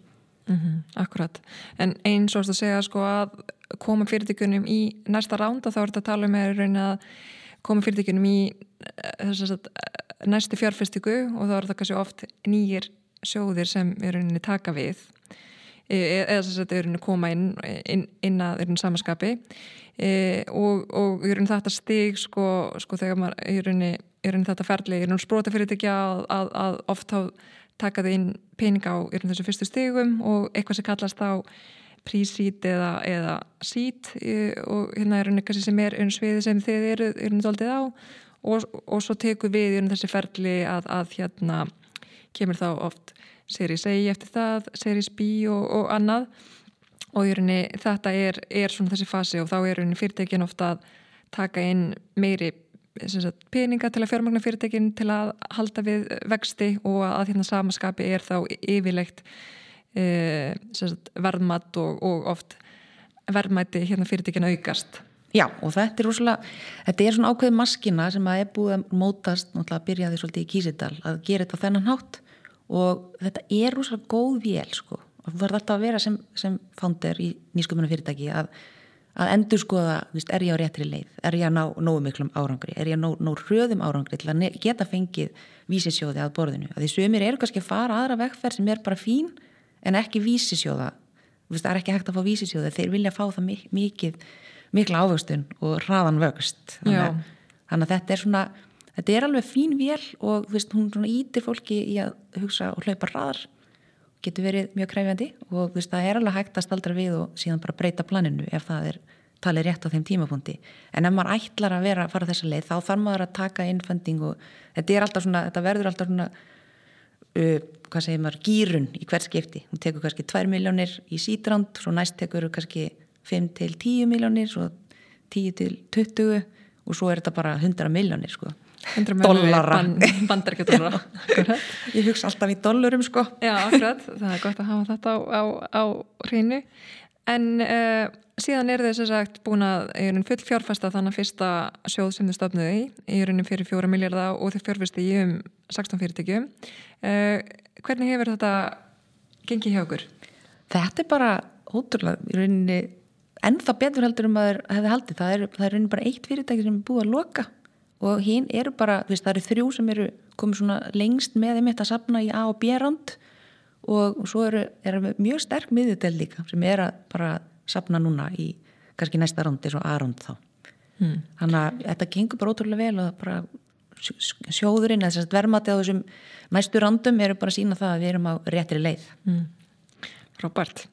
Mm -hmm, Akkurat, en eins og að segja sko að koma fyrirtækjunum í næsta ránda þá er þetta að tala um er raun að koma fyrirtækjunum í eh, að eh, næstu fjárfestiku og þá er það kannski oft nýjir sjóðir sem er rauninni taka við e, e, eða þess að þetta er rauninni koma inn, inn, inn að rauninni samanskapi e, og, og rauninni þetta stig sko, sko þegar maður rauninni er henni þetta ferli, er henni sprota fyrir þetta ekki að, að, að oft á taka þau inn pening á þessu fyrstu stegum og eitthvað sem kallast á prísít eða, eða sít og hérna er henni kannski sem er einu sviði sem þið eru henni doldið á. Og, og svo tekur við henni þessi ferli að, að hérna kemur þá oft series A eftir það, series B og, og annað. Og henni, þetta er, er svona þessi fasi og þá er fyrirtekin ofta að taka inn meiri sagt, peninga til að fjármagna fyrirtekin til að halda við vexti og að hérna samaskapi er þá yfirlegt e, sagt, verðmatt og, og oft verðmætti hérna fyrirtekin aukast. Já og þetta er rosalega, þetta er svona ákveð maskina sem að er búið að mótast, náttúrulega byrjaði svolítið í Kísidal að gera þetta á þennan hátt. Og þetta er rosalega góð vél sko. Og þú verður alltaf að vera sem, sem founder í nýsköpunum fyrirtæki að að endur skoða, víst, er ég á réttri leið? Er ég að ná nógu miklum árangri? Er ég að ná, ná hröðum árangri til að geta fengið vísisjóði að borðinu? Að því sömur eru kannski að fara aðra vekkferð sem er bara fín en ekki vísisjóða. Það er ekki hægt að fá vísisjóði þeir vilja fá það mikið mikla ávöxtun og hraðan vöxt. Þannig, þannig að þetta er svona þetta er alveg fín vél og víst, hún ítir fólki í að hugsa og hlaupa hraðar. Getur verið mjög kræfjandi og veist, það er alveg hægt að staldra við og síðan bara breyta planinu ef það er talið rétt á þeim tímapunkti. En ef maður ætlar að vera að fara þessa leið þá þarf maður að taka innfending og þetta alltaf svona, þetta verður alltaf svona hvað segir maður, gýrun í hvert skipti, hún tekur kannski 2 miljónir í sídrand, svo næst tekur kannski 5 til 10 miljónir svo 10 til 20 og svo er þetta bara 100 miljónir sko. Dollara. bandaríkjadólara ég hugsa alltaf í dollarum sko. Já, akkurat, það er gott að hafa þetta á, á, á hreinu. En uh, síðan er þess að sagt búin að ég er full fjárfesta þannig að fyrsta sjóð sem þau stafnuði í ég er fyrir fjóra miljardar og þau fjárfesti í um 16 fyrirtækjum uh, hvernig hefur þetta gengið hjá okkur? Þetta er bara ótrúlega í rauninni ennþá betur heldur um að það hefði haldið það er, það er rauninni bara eitt fyrirtæki sem er búið að loka og hinn eru bara, veist, það eru þrjú sem eru komið svona lengst með þeim eitt að sapna í A og B rand og svo eru, eru mjög sterk miðjudel líka sem er að bara sapna núna í kannski næsta rand eins og A rand þá hmm. þannig að þetta gengur bara ótrúlega vel og bara sjóðurinn eða verðmati á þessum næstu randum eru bara að sína það að við erum á réttri leið hmm. Frábært.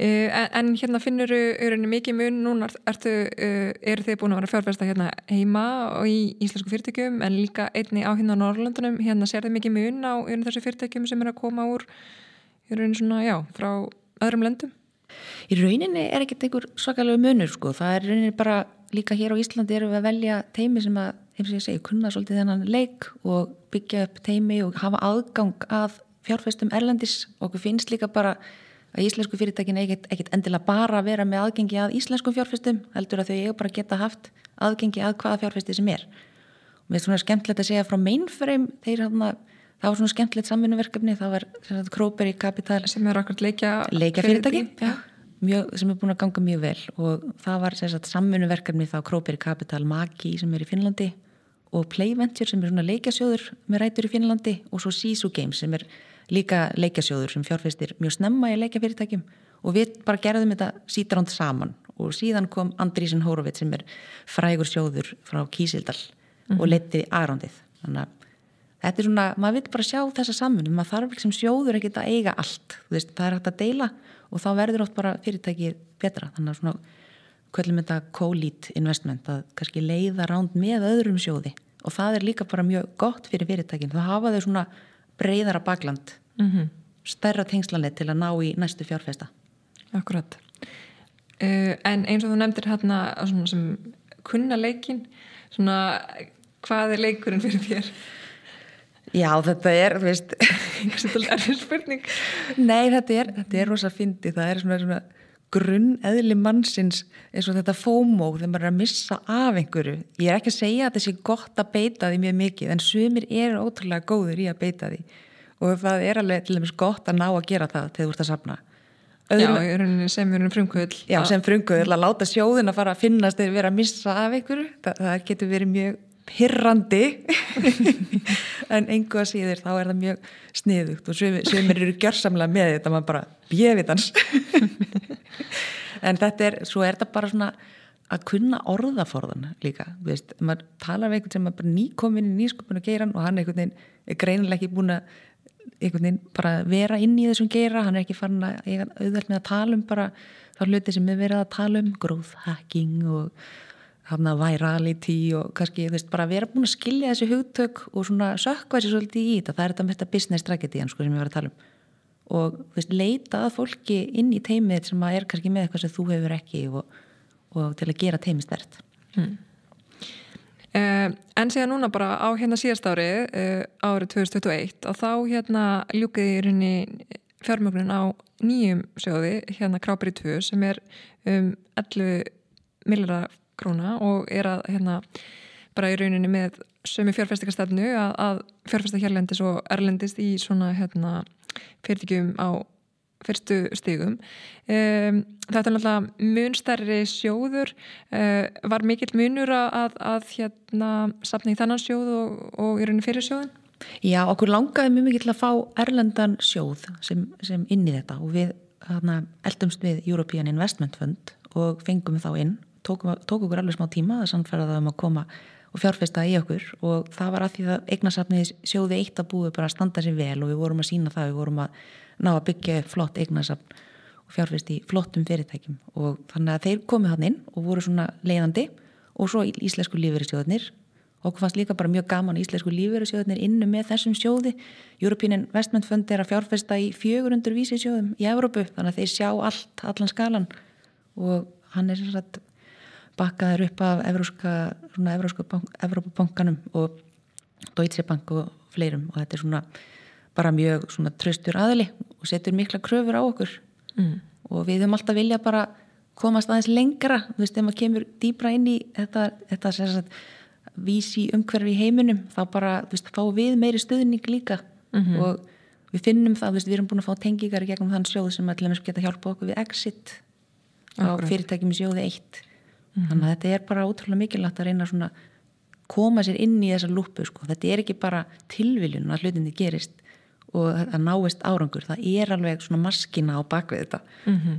Uh, en hérna finnur eru mikið mun, núna ertu, uh, eru þið búin að vera fjárfesta hérna heima og í íslensku fyrirtækjum en líka einni á hérna á Norrlandunum, hérna sér þið mikið mun á þessu fyrirtækjum sem er að koma úr, eru svona, já, frá öðrum löndum? Í rauninni er ekkert einhver svakalega munur sko, það er rauninni bara líka hér á Íslandi eru við að velja teimi sem að, eins og ég segi, kunna svolítið þennan leik og byggja upp teimi og hafa aðgang að fjárfestum erlendis. Og okkur finnst líka bara að íslensku fyrirtækin ekkert endilega bara vera með aðgengi að íslenskum fjárfestum heldur að þau eiga bara geta haft aðgengi að hvaða fjárfesti sem er. Og mér er svona skemmtilegt að segja frá mainframe þeir hafna, það var svona skemmtilegt samvinnuverkefni, það var Króperi Kapital sem er okkur leikja, leikja fyrirtæki mjög, sem er búin að ganga mjög vel. Og það var samvinnuverkefni þá Króperi Kapital Maki sem er í Finnlandi og Playventure sem er svona leikjasjóður með rætur í Finnlandi og svo Sisu Games sem er líka leikjasjóður sem fjárfæstir mjög snemma í leikjafyrirtækjum. Og við bara gerðum þetta sítaránd saman. Og síðan kom Andrísin Hórovit sem er frægur sjóður frá Kísildal mm -hmm. og mhm. leti aðrándið þannig að þetta er svona, maður vil bara sjá þessa saman maður þarf ekki sem sjóður ekkert að eiga allt veist, það er hægt að deila og þá verður oft bara fyrirtækið betra þannig að svona, hvernig þetta co-lead investment að kannski leiða ránd með öðrum sjóði og það er líka bara mjög gott fyrir fyrirtækin þá hafa þau svona breyðara bakland Mm -hmm. stærra tengslanett til að ná í næstu fjárfesta Akkurat. Uh, en eins og þú nefndir hérna svona sem kunna leikin, svona hvað er leikurinn fyrir þér? Já, þetta er, þú veist til erfið spurning. Nei, þetta er, þetta er rosa fyndi það er svona, svona grunn eðli mannsins eins og þetta FOMO þegar maður er að missa af einhverju. Ég er ekki að segja að þetta sé gott að beita því mjög mikið en sumir eru ótrúlega góður í að beita því. Og það er alveg til dæmis gott að ná að gera það þegar þú ert að safna. Já, í rauninni sem frumkvöld. Já, sem frunguður að láta sjóðin að fara að finnast þegar vera að missa af einhverju. Það, það getur verið mjög hirrandi en einhver að síður þá er það mjög sniðugt og sumir eru gjörsamlega með þetta maður bara bjöfitans en þetta er, svo er þetta bara svona að kunna orðaforðan líka, veist, maður talar við einhvern sem er bara nýkomin í nýsköpun og geiran og hann einhvern veginn er greinilega ekki búin að einhvern veginn bara vera inn í þessum geira, hann er ekki farin að auðvelt með að tala um bara þá hluti sem við verðum að tala um, growth hacking og hafna virality og kannski, þú veist, bara vera búin að skilja þessi hugtök og svona sökka þessi svolítið í þetta, það er þetta með þetta business strategy sko, sem ég var að tala um. Og þú veist, leita að fólki inn í teimið sem er kannski með eitthvað sem þú hefur ekki og, og til að gera teimið stert Hmm. Uh, en síðan núna bara á hérna síðast ári, uh, árið 2021 og þá hérna ljúkiði í rauninni fjármögnun á nýjum sjóði, hérna Kráperi 2 sem er um 11 millara króna og er að hérna bara í rauninni með sömu fjárfestikastefnu að, að fjárfesta hérlendis og erlendist í svona hérna fyrirtækjum á fyrstu stigum. Um, þetta er náttúrulega munstærri sjóður, uh, var mikill munur að, að hérna safna í þannan sjóð og, og í rauninni fyrir sjóðin? Já, okkur langaði mjög mikið til að fá erlendan sjóð sem, sem inn í þetta og við eldumst við European Investment Fund og fengum þá inn, tókum, tók okkur alveg smá tíma að sannfæra það um að koma og fjárfesta í okkur og það var að því að eignasafnið sjóði eitt að búið bara að standa sér vel og við vorum að sína það, við vorum að ná að byggja flott eignasafn og fjárfest í flottum fyrirtækjum og þannig að þeir komið hann inn og voru svona leiðandi og svo íslensku lífeyrissjóðnir okkur fannst líka bara mjög gaman íslensku lífeyrissjóðnir innu með þessum sjóði. European Investment Fund er að fjárfesta í 400 vísisjóðum í Evrópu þannig að þeir sjá allt, allan skalan. Og hann er að bakkaður upp af Evrópabankanum og Deutsche Bank og fleirum. Og þetta er svona bara mjög svona tröstur aðli og setur mikla kröfur á okkur. Mm. og við höfum alltaf vilja bara komast aðeins lengra, þú veist, ef maður kemur dýbra inn í þetta, þetta sagt, vísi umhverfi í heiminum þá bara, þú veist, fá við meiri stuðning líka. Mm -hmm. og við finnum það, þú veist, við erum búin að fá tengingar gegnum þann sjóð sem allir geta hjálpa okkur við exit á fyrirtækjum sjóði 1 mm -hmm. þannig að þetta er bara ótrúlega mikilvægt að reyna svona koma sér inn í þessa lúpu sko. þetta er ekki bara tilviljun að hlutinni gerist og að náist árangur það er alveg svona maskina á bakvið þetta mm -hmm.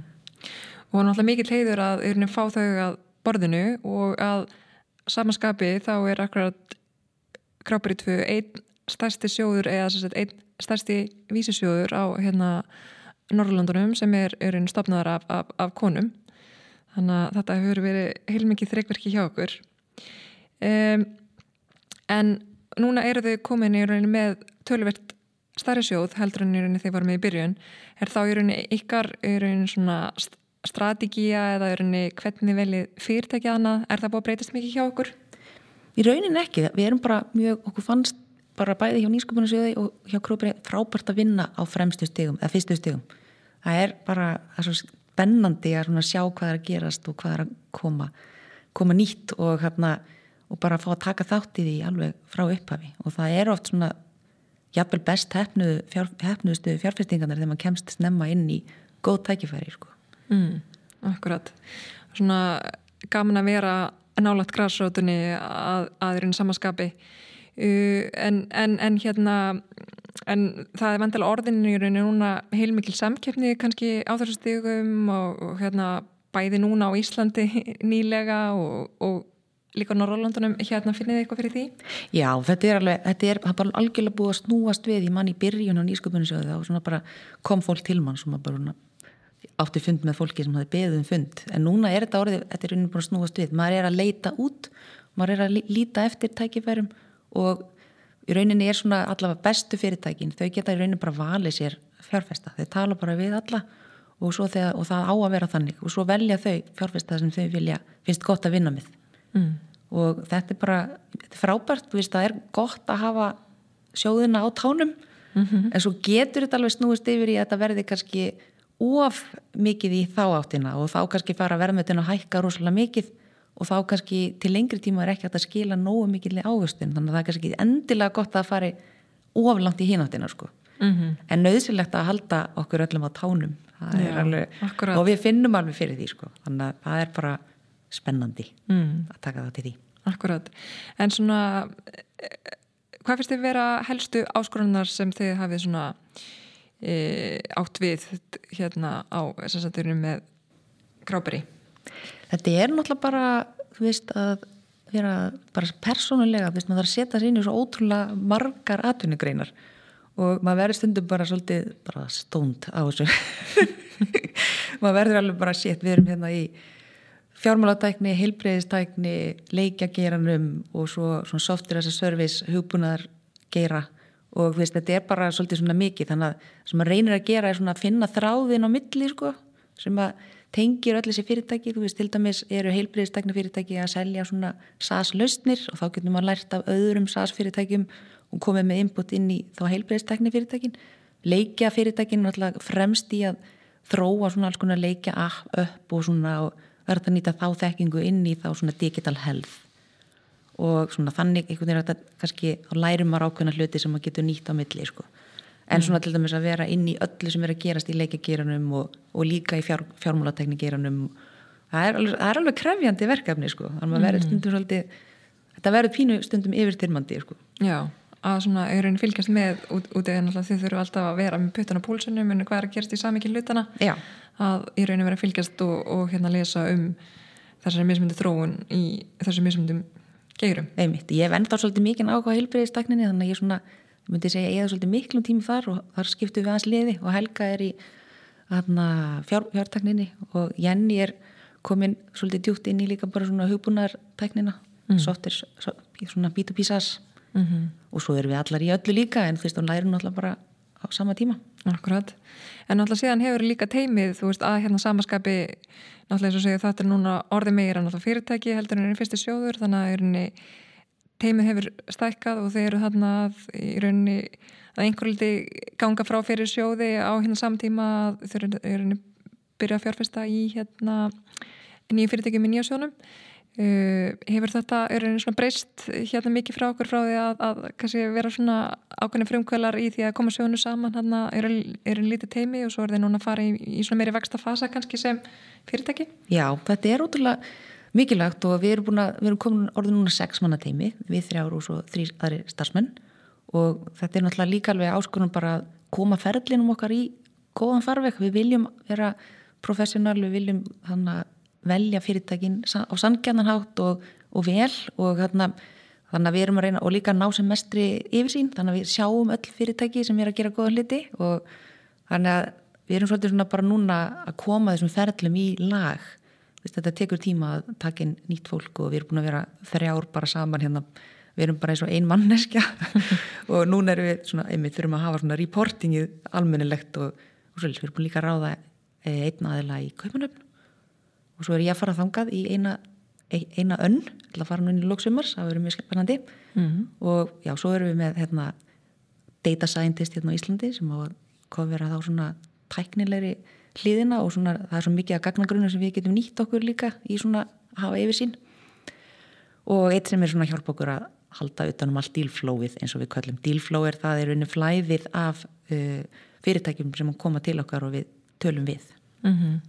og náttúrulega mikið leiður að yfirnum fá þau að borðinu og að samanskapi þá er akkurat krápar í tvö, einn stærsti sjóður eða sagt, einn stærsti vísisjóður á hérna Norrlandunum sem er, er stopnaðar af, af, af konum þannig að þetta hefur verið heilmikið þreikverki hjá okkur. Um, en núna eru þau komin í rauninni með tölvert starri sjóð heldur en í rauninni þeir varum með í byrjun. Er þá í rauninni ykkar í rauninni svona st- strategía eða í rauninni hvernig veljið fyrirtækja annað? Er það búið að breytast mikið hjá okkur? í raunin ekki, við erum bara mjög okkur fannst bara bæði hjá nýsköpunarsjóði og hjá Króperi frábært að vinna á fremstu stigum, eða fyrstu stigum. Það er bara, það er svo spennandi að sjá hvað er að gerast og hvað er að koma, koma nýtt og hérna, og bara fá að taka þátt í því alveg frá upphafi og það er oft svona jafnvel best hefnuðu fjár, fjárfestingarnar þegar maður kemst snemma inn í góð tækifæri sko. Mm, akkurat. Svona gaman að vera nálat græsrótunni að, að einn samanskapi uh, en, en, en hérna en það er vantilega orðinu í rauninu núna heilmikil samkeppni kannski á þessu stigum og, og hérna bæði núna á Íslandi nýlega og, og líka á Norrlandunum hérna finnið þið eitthvað fyrir því? Já, þetta er alveg, þetta er bara algjörlega búið að snúast við í mann í byrjun á nýsköpunarsjóði. Þá svona bara kom fólk til mann sem bara átti fund með fólki sem hafi beðið um fund. En núna er þetta orðið, þetta er unni búin að snúast við. Maður er að leita út, maður er að lí- líta eftir tækifærum og í rauninni er svona allavega bestu fyrirtækin, þau geta í rauninni bara valið sér fjárfesta, þau tala bara við alla og, þegar, og það á að vera þannig og svo velja þau fjárfesta sem þau vilja, finnst gott að vinna með mm. og þetta er bara þetta er frábært, veist, það er gott að hafa sjóðina á tánum mm -hmm. en svo getur þetta alveg snúist yfir í að þetta verði kannski of mikið í þá áttina og þá kannski fara verðmötun að hækka rosalega mikið og þá kannski til lengri tíma er ekki að skila nógu mikið águstun þannig að það er kannski endilega gott að fara oflangt í hináttina sko. mm -hmm. en nöðsilegt að halda okkur öllum á tánum Já, alveg, og við finnum alveg fyrir því sko. þannig að það er bara spennandi mm. að taka það til því Akkurat, en svona hvað finnst þið vera helstu áskorunar sem þið hafið svona e, átt við hérna á þessarsaturinu með gráberi? Þetta er náttúrulega bara, þú veist, að vera bara persónulega, þú veist, maður þarf að setja sér inn í svo ótrúlega margar atvinnugreinar og maður verður stundum bara svolítið bara stónd á þessu. Maður verður alveg bara sétt, við erum hérna í fjármálatækni, heilbreyðistækni leikjageranum og svo software as a service hugbúnaðar gera og veist, þetta er bara svolítið svona mikið. Þannig að sem maður reynir að gera er svona að finna þráðin á milli sko, sem að tengir öll þessi fyrirtæki, þú veist, til dæmis eru heilbriðistegna fyrirtæki að selja svona SAS-lausnir og þá getur maður lært af öðrum SAS-fyrirtækjum og komið með input inn í þá heilbriðistegna fyrirtækin leikja fyrirtækin náttúrulega fremst í að þróa svona alls konar leikja upp og svona verða að nýta þá þekkingu inn í þá svona digital health og svona þannig einhvern veginn að þetta kannski lærum maður ákveðna hluti sem maður getur nýtt á milli sko. En svona til dæmis að vera inn í öllu sem er að gerast í leikageranum og, og líka í fjár, fjármálateknigeranum það er alveg, það er alveg krefjandi verkefni sko. þannig að verður mm. stundum svolítið þetta verður pínu stundum yfirtyrmandi sko. Já, að svona auðvitað fylgjast með út, út eða þið þurfum alltaf að vera með puttana pólsunum en hvað er að gerast í samikið hlutana Já. að í rauninu vera fylgjast og, og hérna lesa um þessari mismundi þróun í þessari mismundum geirum. Einmitt, ég enda svolítið mikið ákvað heilbreyðistakninni þannig að ég svona, myndi segja, ég hef svolítið miklum tími þar og þar skiptu við hans liði og Helga er í fjár, fjártakninni og Jenny er komin svolítið djúkt inn í líka bara svona hugbúnartaknina mm. softir svona B2B SAS mm -hmm. og svo erum við allar í öllu líka en þú veist, hún læri náttúrulega bara á sama tíma. Akkurat, en náttúrulega síðan hefur líka teimið, þú veist, að hérna samaskapi náttúrulega eins og segja þetta er núna orði meira náttúrulega fyrirtæki heldur en er fyrsti sjóður þannig að rauninni, teimið hefur stækkað og þeir eru þarna að, í rauninni að einhver liti ganga frá fyrir sjóði á hérna samtíma þeir eru rauninni byrja að fjárfesta í hérna nýju fyrirtæki með nýja sjónum Uh, hefur þetta, einu svona breyst hérna mikið frá okkur frá því að, að kannski vera svona ákveðin frumkvælar í því að koma sjónu saman hérna er einu lítið teimi og svo er þeir núna að fara í, í svona meiri vexta fasa kannski sem fyrirtæki? Já, þetta er útrúlega mikilvægt og við erum búin að, við erum komin orðin núna sex manna teimi, við þrjáru og svo þrý aðri starfsmenn. Og þetta er náttúrulega líka alveg áskonum bara að koma ferlinum okkar í góðan farveg, við viljum vera professional, við viljum þannig að velja fyrirtækin á sangjarnanhátt og, og vel og þarna, þannig að við erum að reyna og líka ná sem mestri yfirsýn. Þannig að við sjáum öll fyrirtæki sem er að gera góða hluti og þannig að við erum svolítið svona bara núna að koma þessum ferlum í lag þetta tekur tíma að taka inn nýtt fólk og við erum búin að vera þrjár bara saman hérna. Við erum bara eins og ein manneskja. Og núna erum við svona, einmitt þurfum að hafa svona reportingið almennilegt og, og svolítið, við erum búin líka að ráða eh, einn aðila í kaupanöfn og svo er ég að fara þangað í eina, eina önn til að fara núna í lóksumars, það verður mjög spennandi. Mm -hmm. og já, svo erum við með hérna, data scientist hérna á Íslandi sem á að koma vera þá svona tæknilegri hliðina og svona, það er svo mikið að gagnagrunna sem við getum nýtt okkur líka í svona að hafa yfir sín og eitt sem er svona hjálp okkur að halda utanum allt dílflóið eins og við kallum dílflóið er það er unni flæðið af uh, fyrirtækjum sem koma til okkar og við tölum við mm -hmm.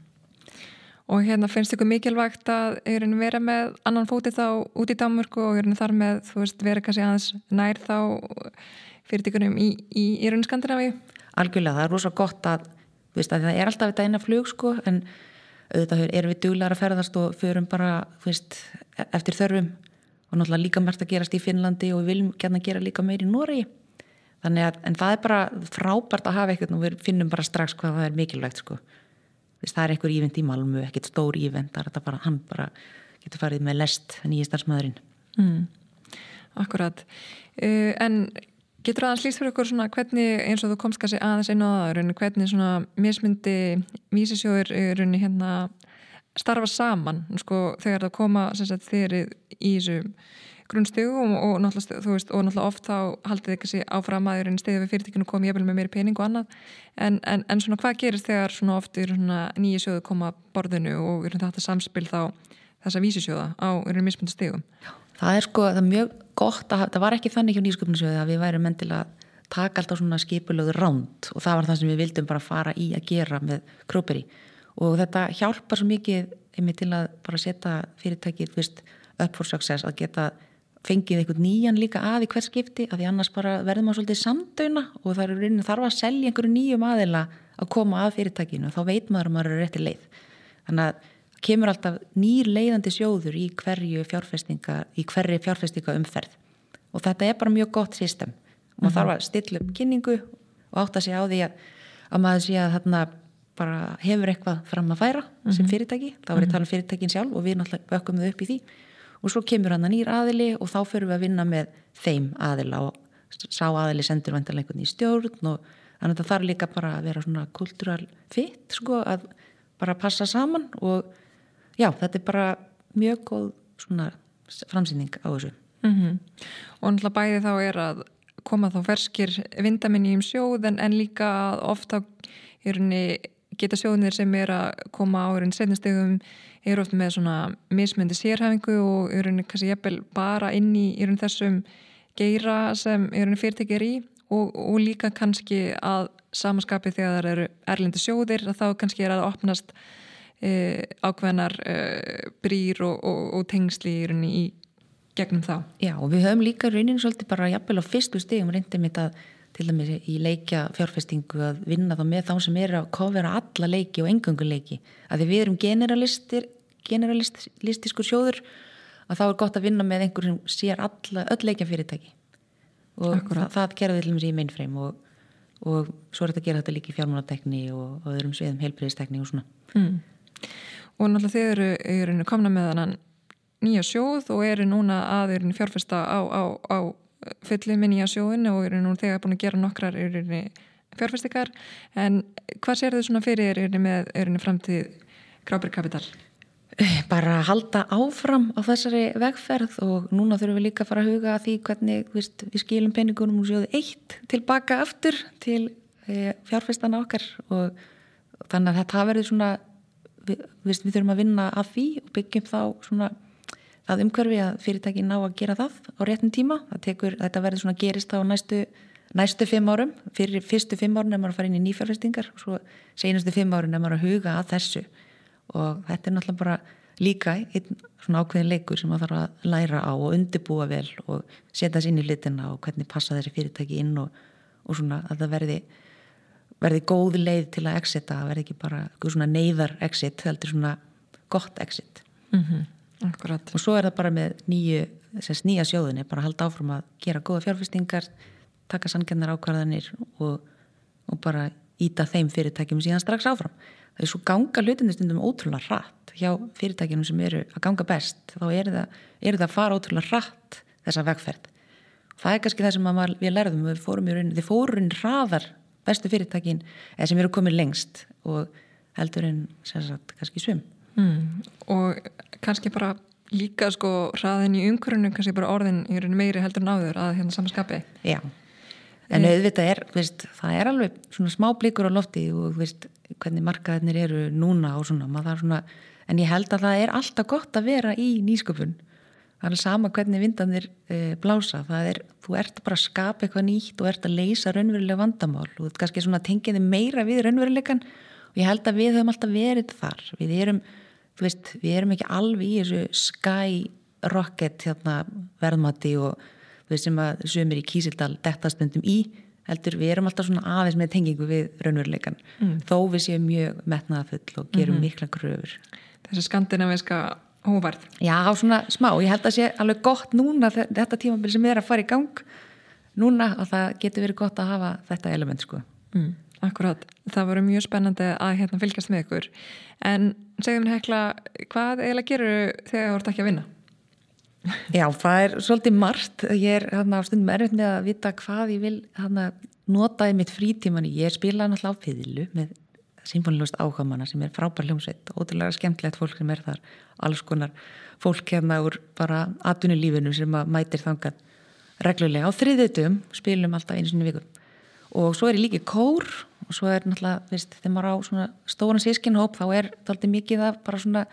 Og hérna finnst ykkur mikilvægt að vera með annan fóti þá út í Danmörku og þar með veist, vera kannski aðeins nær þá fyrirtíkunum í, í, í raun Skandinavíu? Algjörlega, það er rosa gott að, veist, að það er alltaf þetta eina flug sko, en auðvitað erum við duglegar að ferðast og förum bara veist, eftir þörfum og náttúrulega líka mérst að gerast í Finnlandi og við viljum gæna gera líka meir í Nóri að, en það er bara frábært að hafa eitthvað og við finnum bara strax hvað það er mikilvægt sko það er einhver ívend í Malmö, ekkert stór ívend það er þetta bara, hann bara getur farið með lest nýjastar smaðurinn mm. Akkurat. Uh, en getur aðeins líst fyrir okkur svona hvernig eins og þú komst kannski aðeins einu á það, hvernig svona mismyndi vísisjóður hérna starfa saman sko, þegar það koma sagt, þeir í þessu grunnstegum og, og, náttúrulega, veist, og náttúrulega oft þá haldið ekki sér áfram að stiðið við fyrirtekinu komið jafnvel með meiri pening og annað. En, en, en svona hvað gerist þegar svona oft nýja sjóðu koma borðinu og þetta samspil þá þessa vísisjóða á eru mismundu stegum Það er sko, það er mjög gott að það var ekki þannig hjá nýsköpunarsjóði að við værum menn til að taka alltaf svona skipulögur ránt og það var það sem við vildum bara fara í að gera með króperi. Og þetta hjálpar svo mikið einmitt til að bara setja fyrirtækið upp for success að geta fengið einhvern nýjan líka að í hvers skipti að því annars bara verður maður svolítið samdöina og það er raunin þarf að selja einhverju nýjum aðila að koma að fyrirtækinu og þá veit maður að maður er rétti leið. Þannig að kemur alltaf nýr leiðandi sjóður í hverju fjárfestinga í hverju fjárfestinga umferð og þetta er bara mjög gott system og maður þarf að stilla upp kynningu og átta sig á því að, að maður sé að þarna bara hefur eitthvað fram að færa mm -hmm. sem mhm. fyrirtæki, þá er ég að tala um fyrirtækin sjálf og við náttúrulega vökkum þau upp í því og svo kemur hann að nýr aðili og þá fyrir við að vinna með þeim aðila og sá aðili sendur vantarleikunni í stjórn og þannig að það þarf líka bara að vera svona kultúral fitt sko að bara passa saman og já þetta er bara mjög góð svona framsýning á þessu mm -hmm. og náttúrulega bæði þá er að koma þá ferskir vindaminni um sjóð en, en líka ofta geta sjóðinir sem er að koma á setnastegum eru oft með svona mismyndi sérhæfingu og henni kannski jæfnvel bara inn í, í þessum geira sem eru henni fyrirtekir í og, og líka kannski að samanskapi þegar það eru erlendi sjóðir að þá kannski er að opnast e, ákveðnar e, brýr og, og, og tengsli í henni í gegnum þá. Já og við höfum líka raunin svolítið bara jæfnvel á fyrstu stegum reyndið mitt að til dæmis í leikja fjárfestingu að vinna þá með þá sem er að kofera alla leiki og enganguleiki að því við erum generalistir generalistiskur sjóður að þá er gott að vinna með einhver sem sér alla, öll leikja fyrirtæki og það, það gerði til dæmis í mainframe og, og svo er þetta að gera þetta líka í fjármánatekni og, og öðrum sviðum helbriðistekni og svona mm. Og náttúrulega þið eru, eru komna með þannan nýja sjóð og eru núna að eru fjárfesta á, á, á fyllið með nýja sjóðin og eru nú þegar búin að gera nokkrar fjárfæstikar en hvað sér þau svona fyrir eru með eru framtíð grábyrgkapital? Bara halda áfram á þessari vegferð og núna þurfum við líka að fara að huga að því hvernig viðst, við skilum peningunum úr sjóðu eitt tilbaka aftur til e, fjárfæstana okkar og þannig að þetta verður svona við, við þurfum að vinna að því og byggjum þá svona að umhverfi að fyrirtæki ná að gera það á réttin tíma. Tekur, þetta verður svona gerist á næstu, næstu fimm árum. Fyrir fyrstu fimm árum er maður að fara inn í nýfjárfestingar og svo senastu fimm árum er maður að huga að þessu. Og þetta er náttúrulega bara líka einn svona ákveðin leikur sem maður þarf að læra á og undibúa vel og setja þessi inn í litina og hvernig passa þessi fyrirtæki inn og, og svona að það verði verði góð leið til að exita, verði ekki bara svona neyðar exit, heldur svona gott exit. Mm -hmm. Og svo er það bara með nýju þess nýja sjóðinni, bara halda áfram að gera góða fjárfestingar, taka sangennar ákvarðanir og, og bara íta þeim fyrirtækjum síðan strax áfram. Það er svo ganga hlutindistundum ótrúlega rætt hjá fyrirtækjum sem eru að ganga best, þá er það, er það að fara ótrúlega rætt þessa vegferð. Það er kannski það sem maður, við lærðum, við fórum í rauninni, þið fórum í raðar bestu fyrirtækin eða sem eru komið lengst og heldur en sérsagt kannski svum. Mm, og kannski bara líka sko hraðin í umhverjunum kannski bara orðin í meiri heldur en áður að hérna samanskapi Já, en eh. auðvitað er veist, það er alveg svona smá blikur á lofti og veist, hvernig markaðinir eru núna og svona, svona en ég held að það er alltaf gott að vera í nýsköpun það er sama hvernig vindanir e, blása. Það er, þú ert bara að skapa eitthvað nýtt og ert að leysa raunverulega vandamál. Og þetta kannski svona tengiði meira við raunverulegan og ég held að við höfum alltaf verið þar. Við erum veist, við erum ekki alveg í þessu skyrocket hérna, verðmati og við sem að sömur í Kísildal dettastundum í heldur við erum alltaf svona aðeins með tengingu við raunveruleikan mm. þó við séum mjög metnaðafull og gerum mm -hmm. mikla gröfur Þessi skandinaviska hóvarð Já, svona smá, ég held að sé alveg gott núna þetta tímabil sem er að fara í gang núna og það getur verið gott að hafa þetta element sko mm. Akkurát, það voru mjög spennandi að hérna fylgjast með ykkur en segjum mér hekla, hvað eiginlega gerur þegar þú ert ekki að vinna? Já, það er svolítið margt. Ég er hérna á stundum erfitt með að vita hvað ég vil hérna nota í mitt frítíman. Ég spila náttúrulega á fiðlu með symfónilust áhugamanna sem er frábær hljómsveit ótrúlega skemmtilegt fólk sem er þar alls konar fólk hérna úr bara atvinnulífinu sem mætir þangan reglulega. Á þriðutum spilum alltaf einu sinni viku. Og svo er líki kór og svo er náttúrulega, veist, þegar maður á svona stóran sískinhóp þá er þetta alltaf mikið af bara svona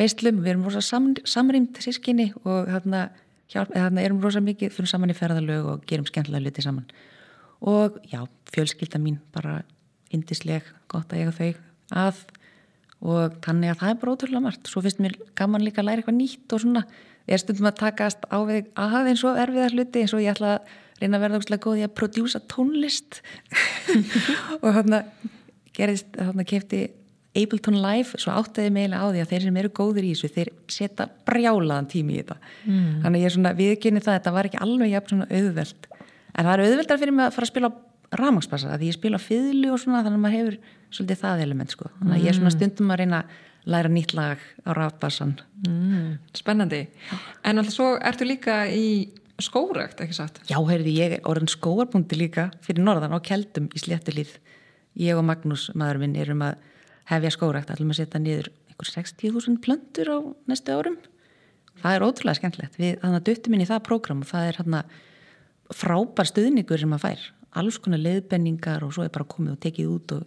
veistlum, við erum rosa sam, samrýmt sískinni og þarna, hjálp, þarna erum rosa mikið, fyrir saman í ferðalög og gerum skemmtilega luti saman. Og já, fjölskylda mín bara indisleg, gott að eiga þau að. Og þannig að það er bara ótrúlega margt. Svo finnst mér gaman líka að læra eitthvað nýtt og svona, ég er stundum að takast á við að eins og erfiðar hluti eins og ég ætla að reyna að verða ógustlega góð í að prodjúsa tónlist. Og þarna gerðist, þarna kefti Ableton Live, svo áttaði mig eiginlega á því að þeir sem eru góður í þessu, þeir setja brjálaðan tími í þetta. Mm. þannig ég er svona viðkynni það, þetta var ekki alveg jafn svona auðveld, en það er auðveldar fyrir mig að fara að spila rámagsbassa, því ég spila fylgu og svona, þannig að maður hefur svolítið það element sko, þannig að ég er svona mm. stundum að reyna að læra nýtt lag á ráfbassan mm. Spennandi, en alltaf svo ertu líka í skórakt, ekki satt? Já, heyrði, ég er orðin skóarbúndi líka fyrir norðan á Keldum í Sléttilíð ég og Magnús, maður minn, erum að hefja skórakt, ætlum að setja niður einhver 60.000 plöndur á næstu árum. Það er ótrúlega skemmtilegt. Við þannig að döttum inn í það prógram og það er hérna frábær stuðningur sem maður fær alls konar leiðbenningar og svo er bara komið og tekið út og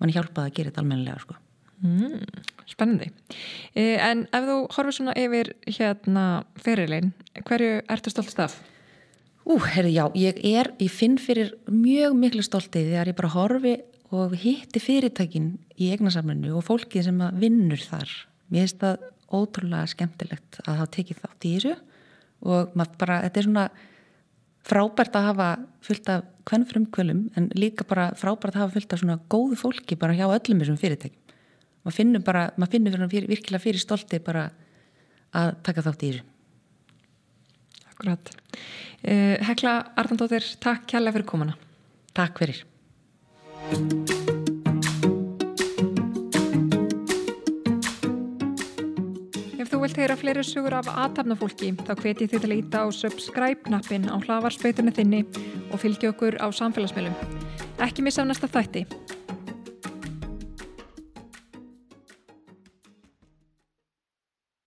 mann hjálpaði að gera þetta almennilega sko. mm, Spennandi eh, En ef þú horfið svona yfir hérna fyrirlein hverju ertu stolt af? Ú, herri, já, ég er, ég finn fyrir mjög miklu stoltið þegar ég bara horfi og hitti fyrirtækin í eignasamlinu og fólkið sem vinnur þar. Mér finnst það ótrúlega skemmtilegt að hafa tekið þátt í þessu og bara, þetta er svona frábært að hafa fullt af hvern frumkvölum en líka bara frábært að hafa fullt af svona góðu fólki bara hjá öllum þessum fyrirtækjum. Maður finnur bara, maður finnur fyrir, virkilega fyrir stolti bara að taka þátt í þessu. Akkurat. Uh, Hekla Arnaldóttir, takk kærlega fyrir komana. Takk fyrir. Þú vilt heyra fleiri sugur af aðtapnafólki þá hveti þið til að íta á subscribe-knappin á hlavarspöytunni þinni og fylgja okkur á samfélagsmiðlum. Ekki missa á næsta þætti.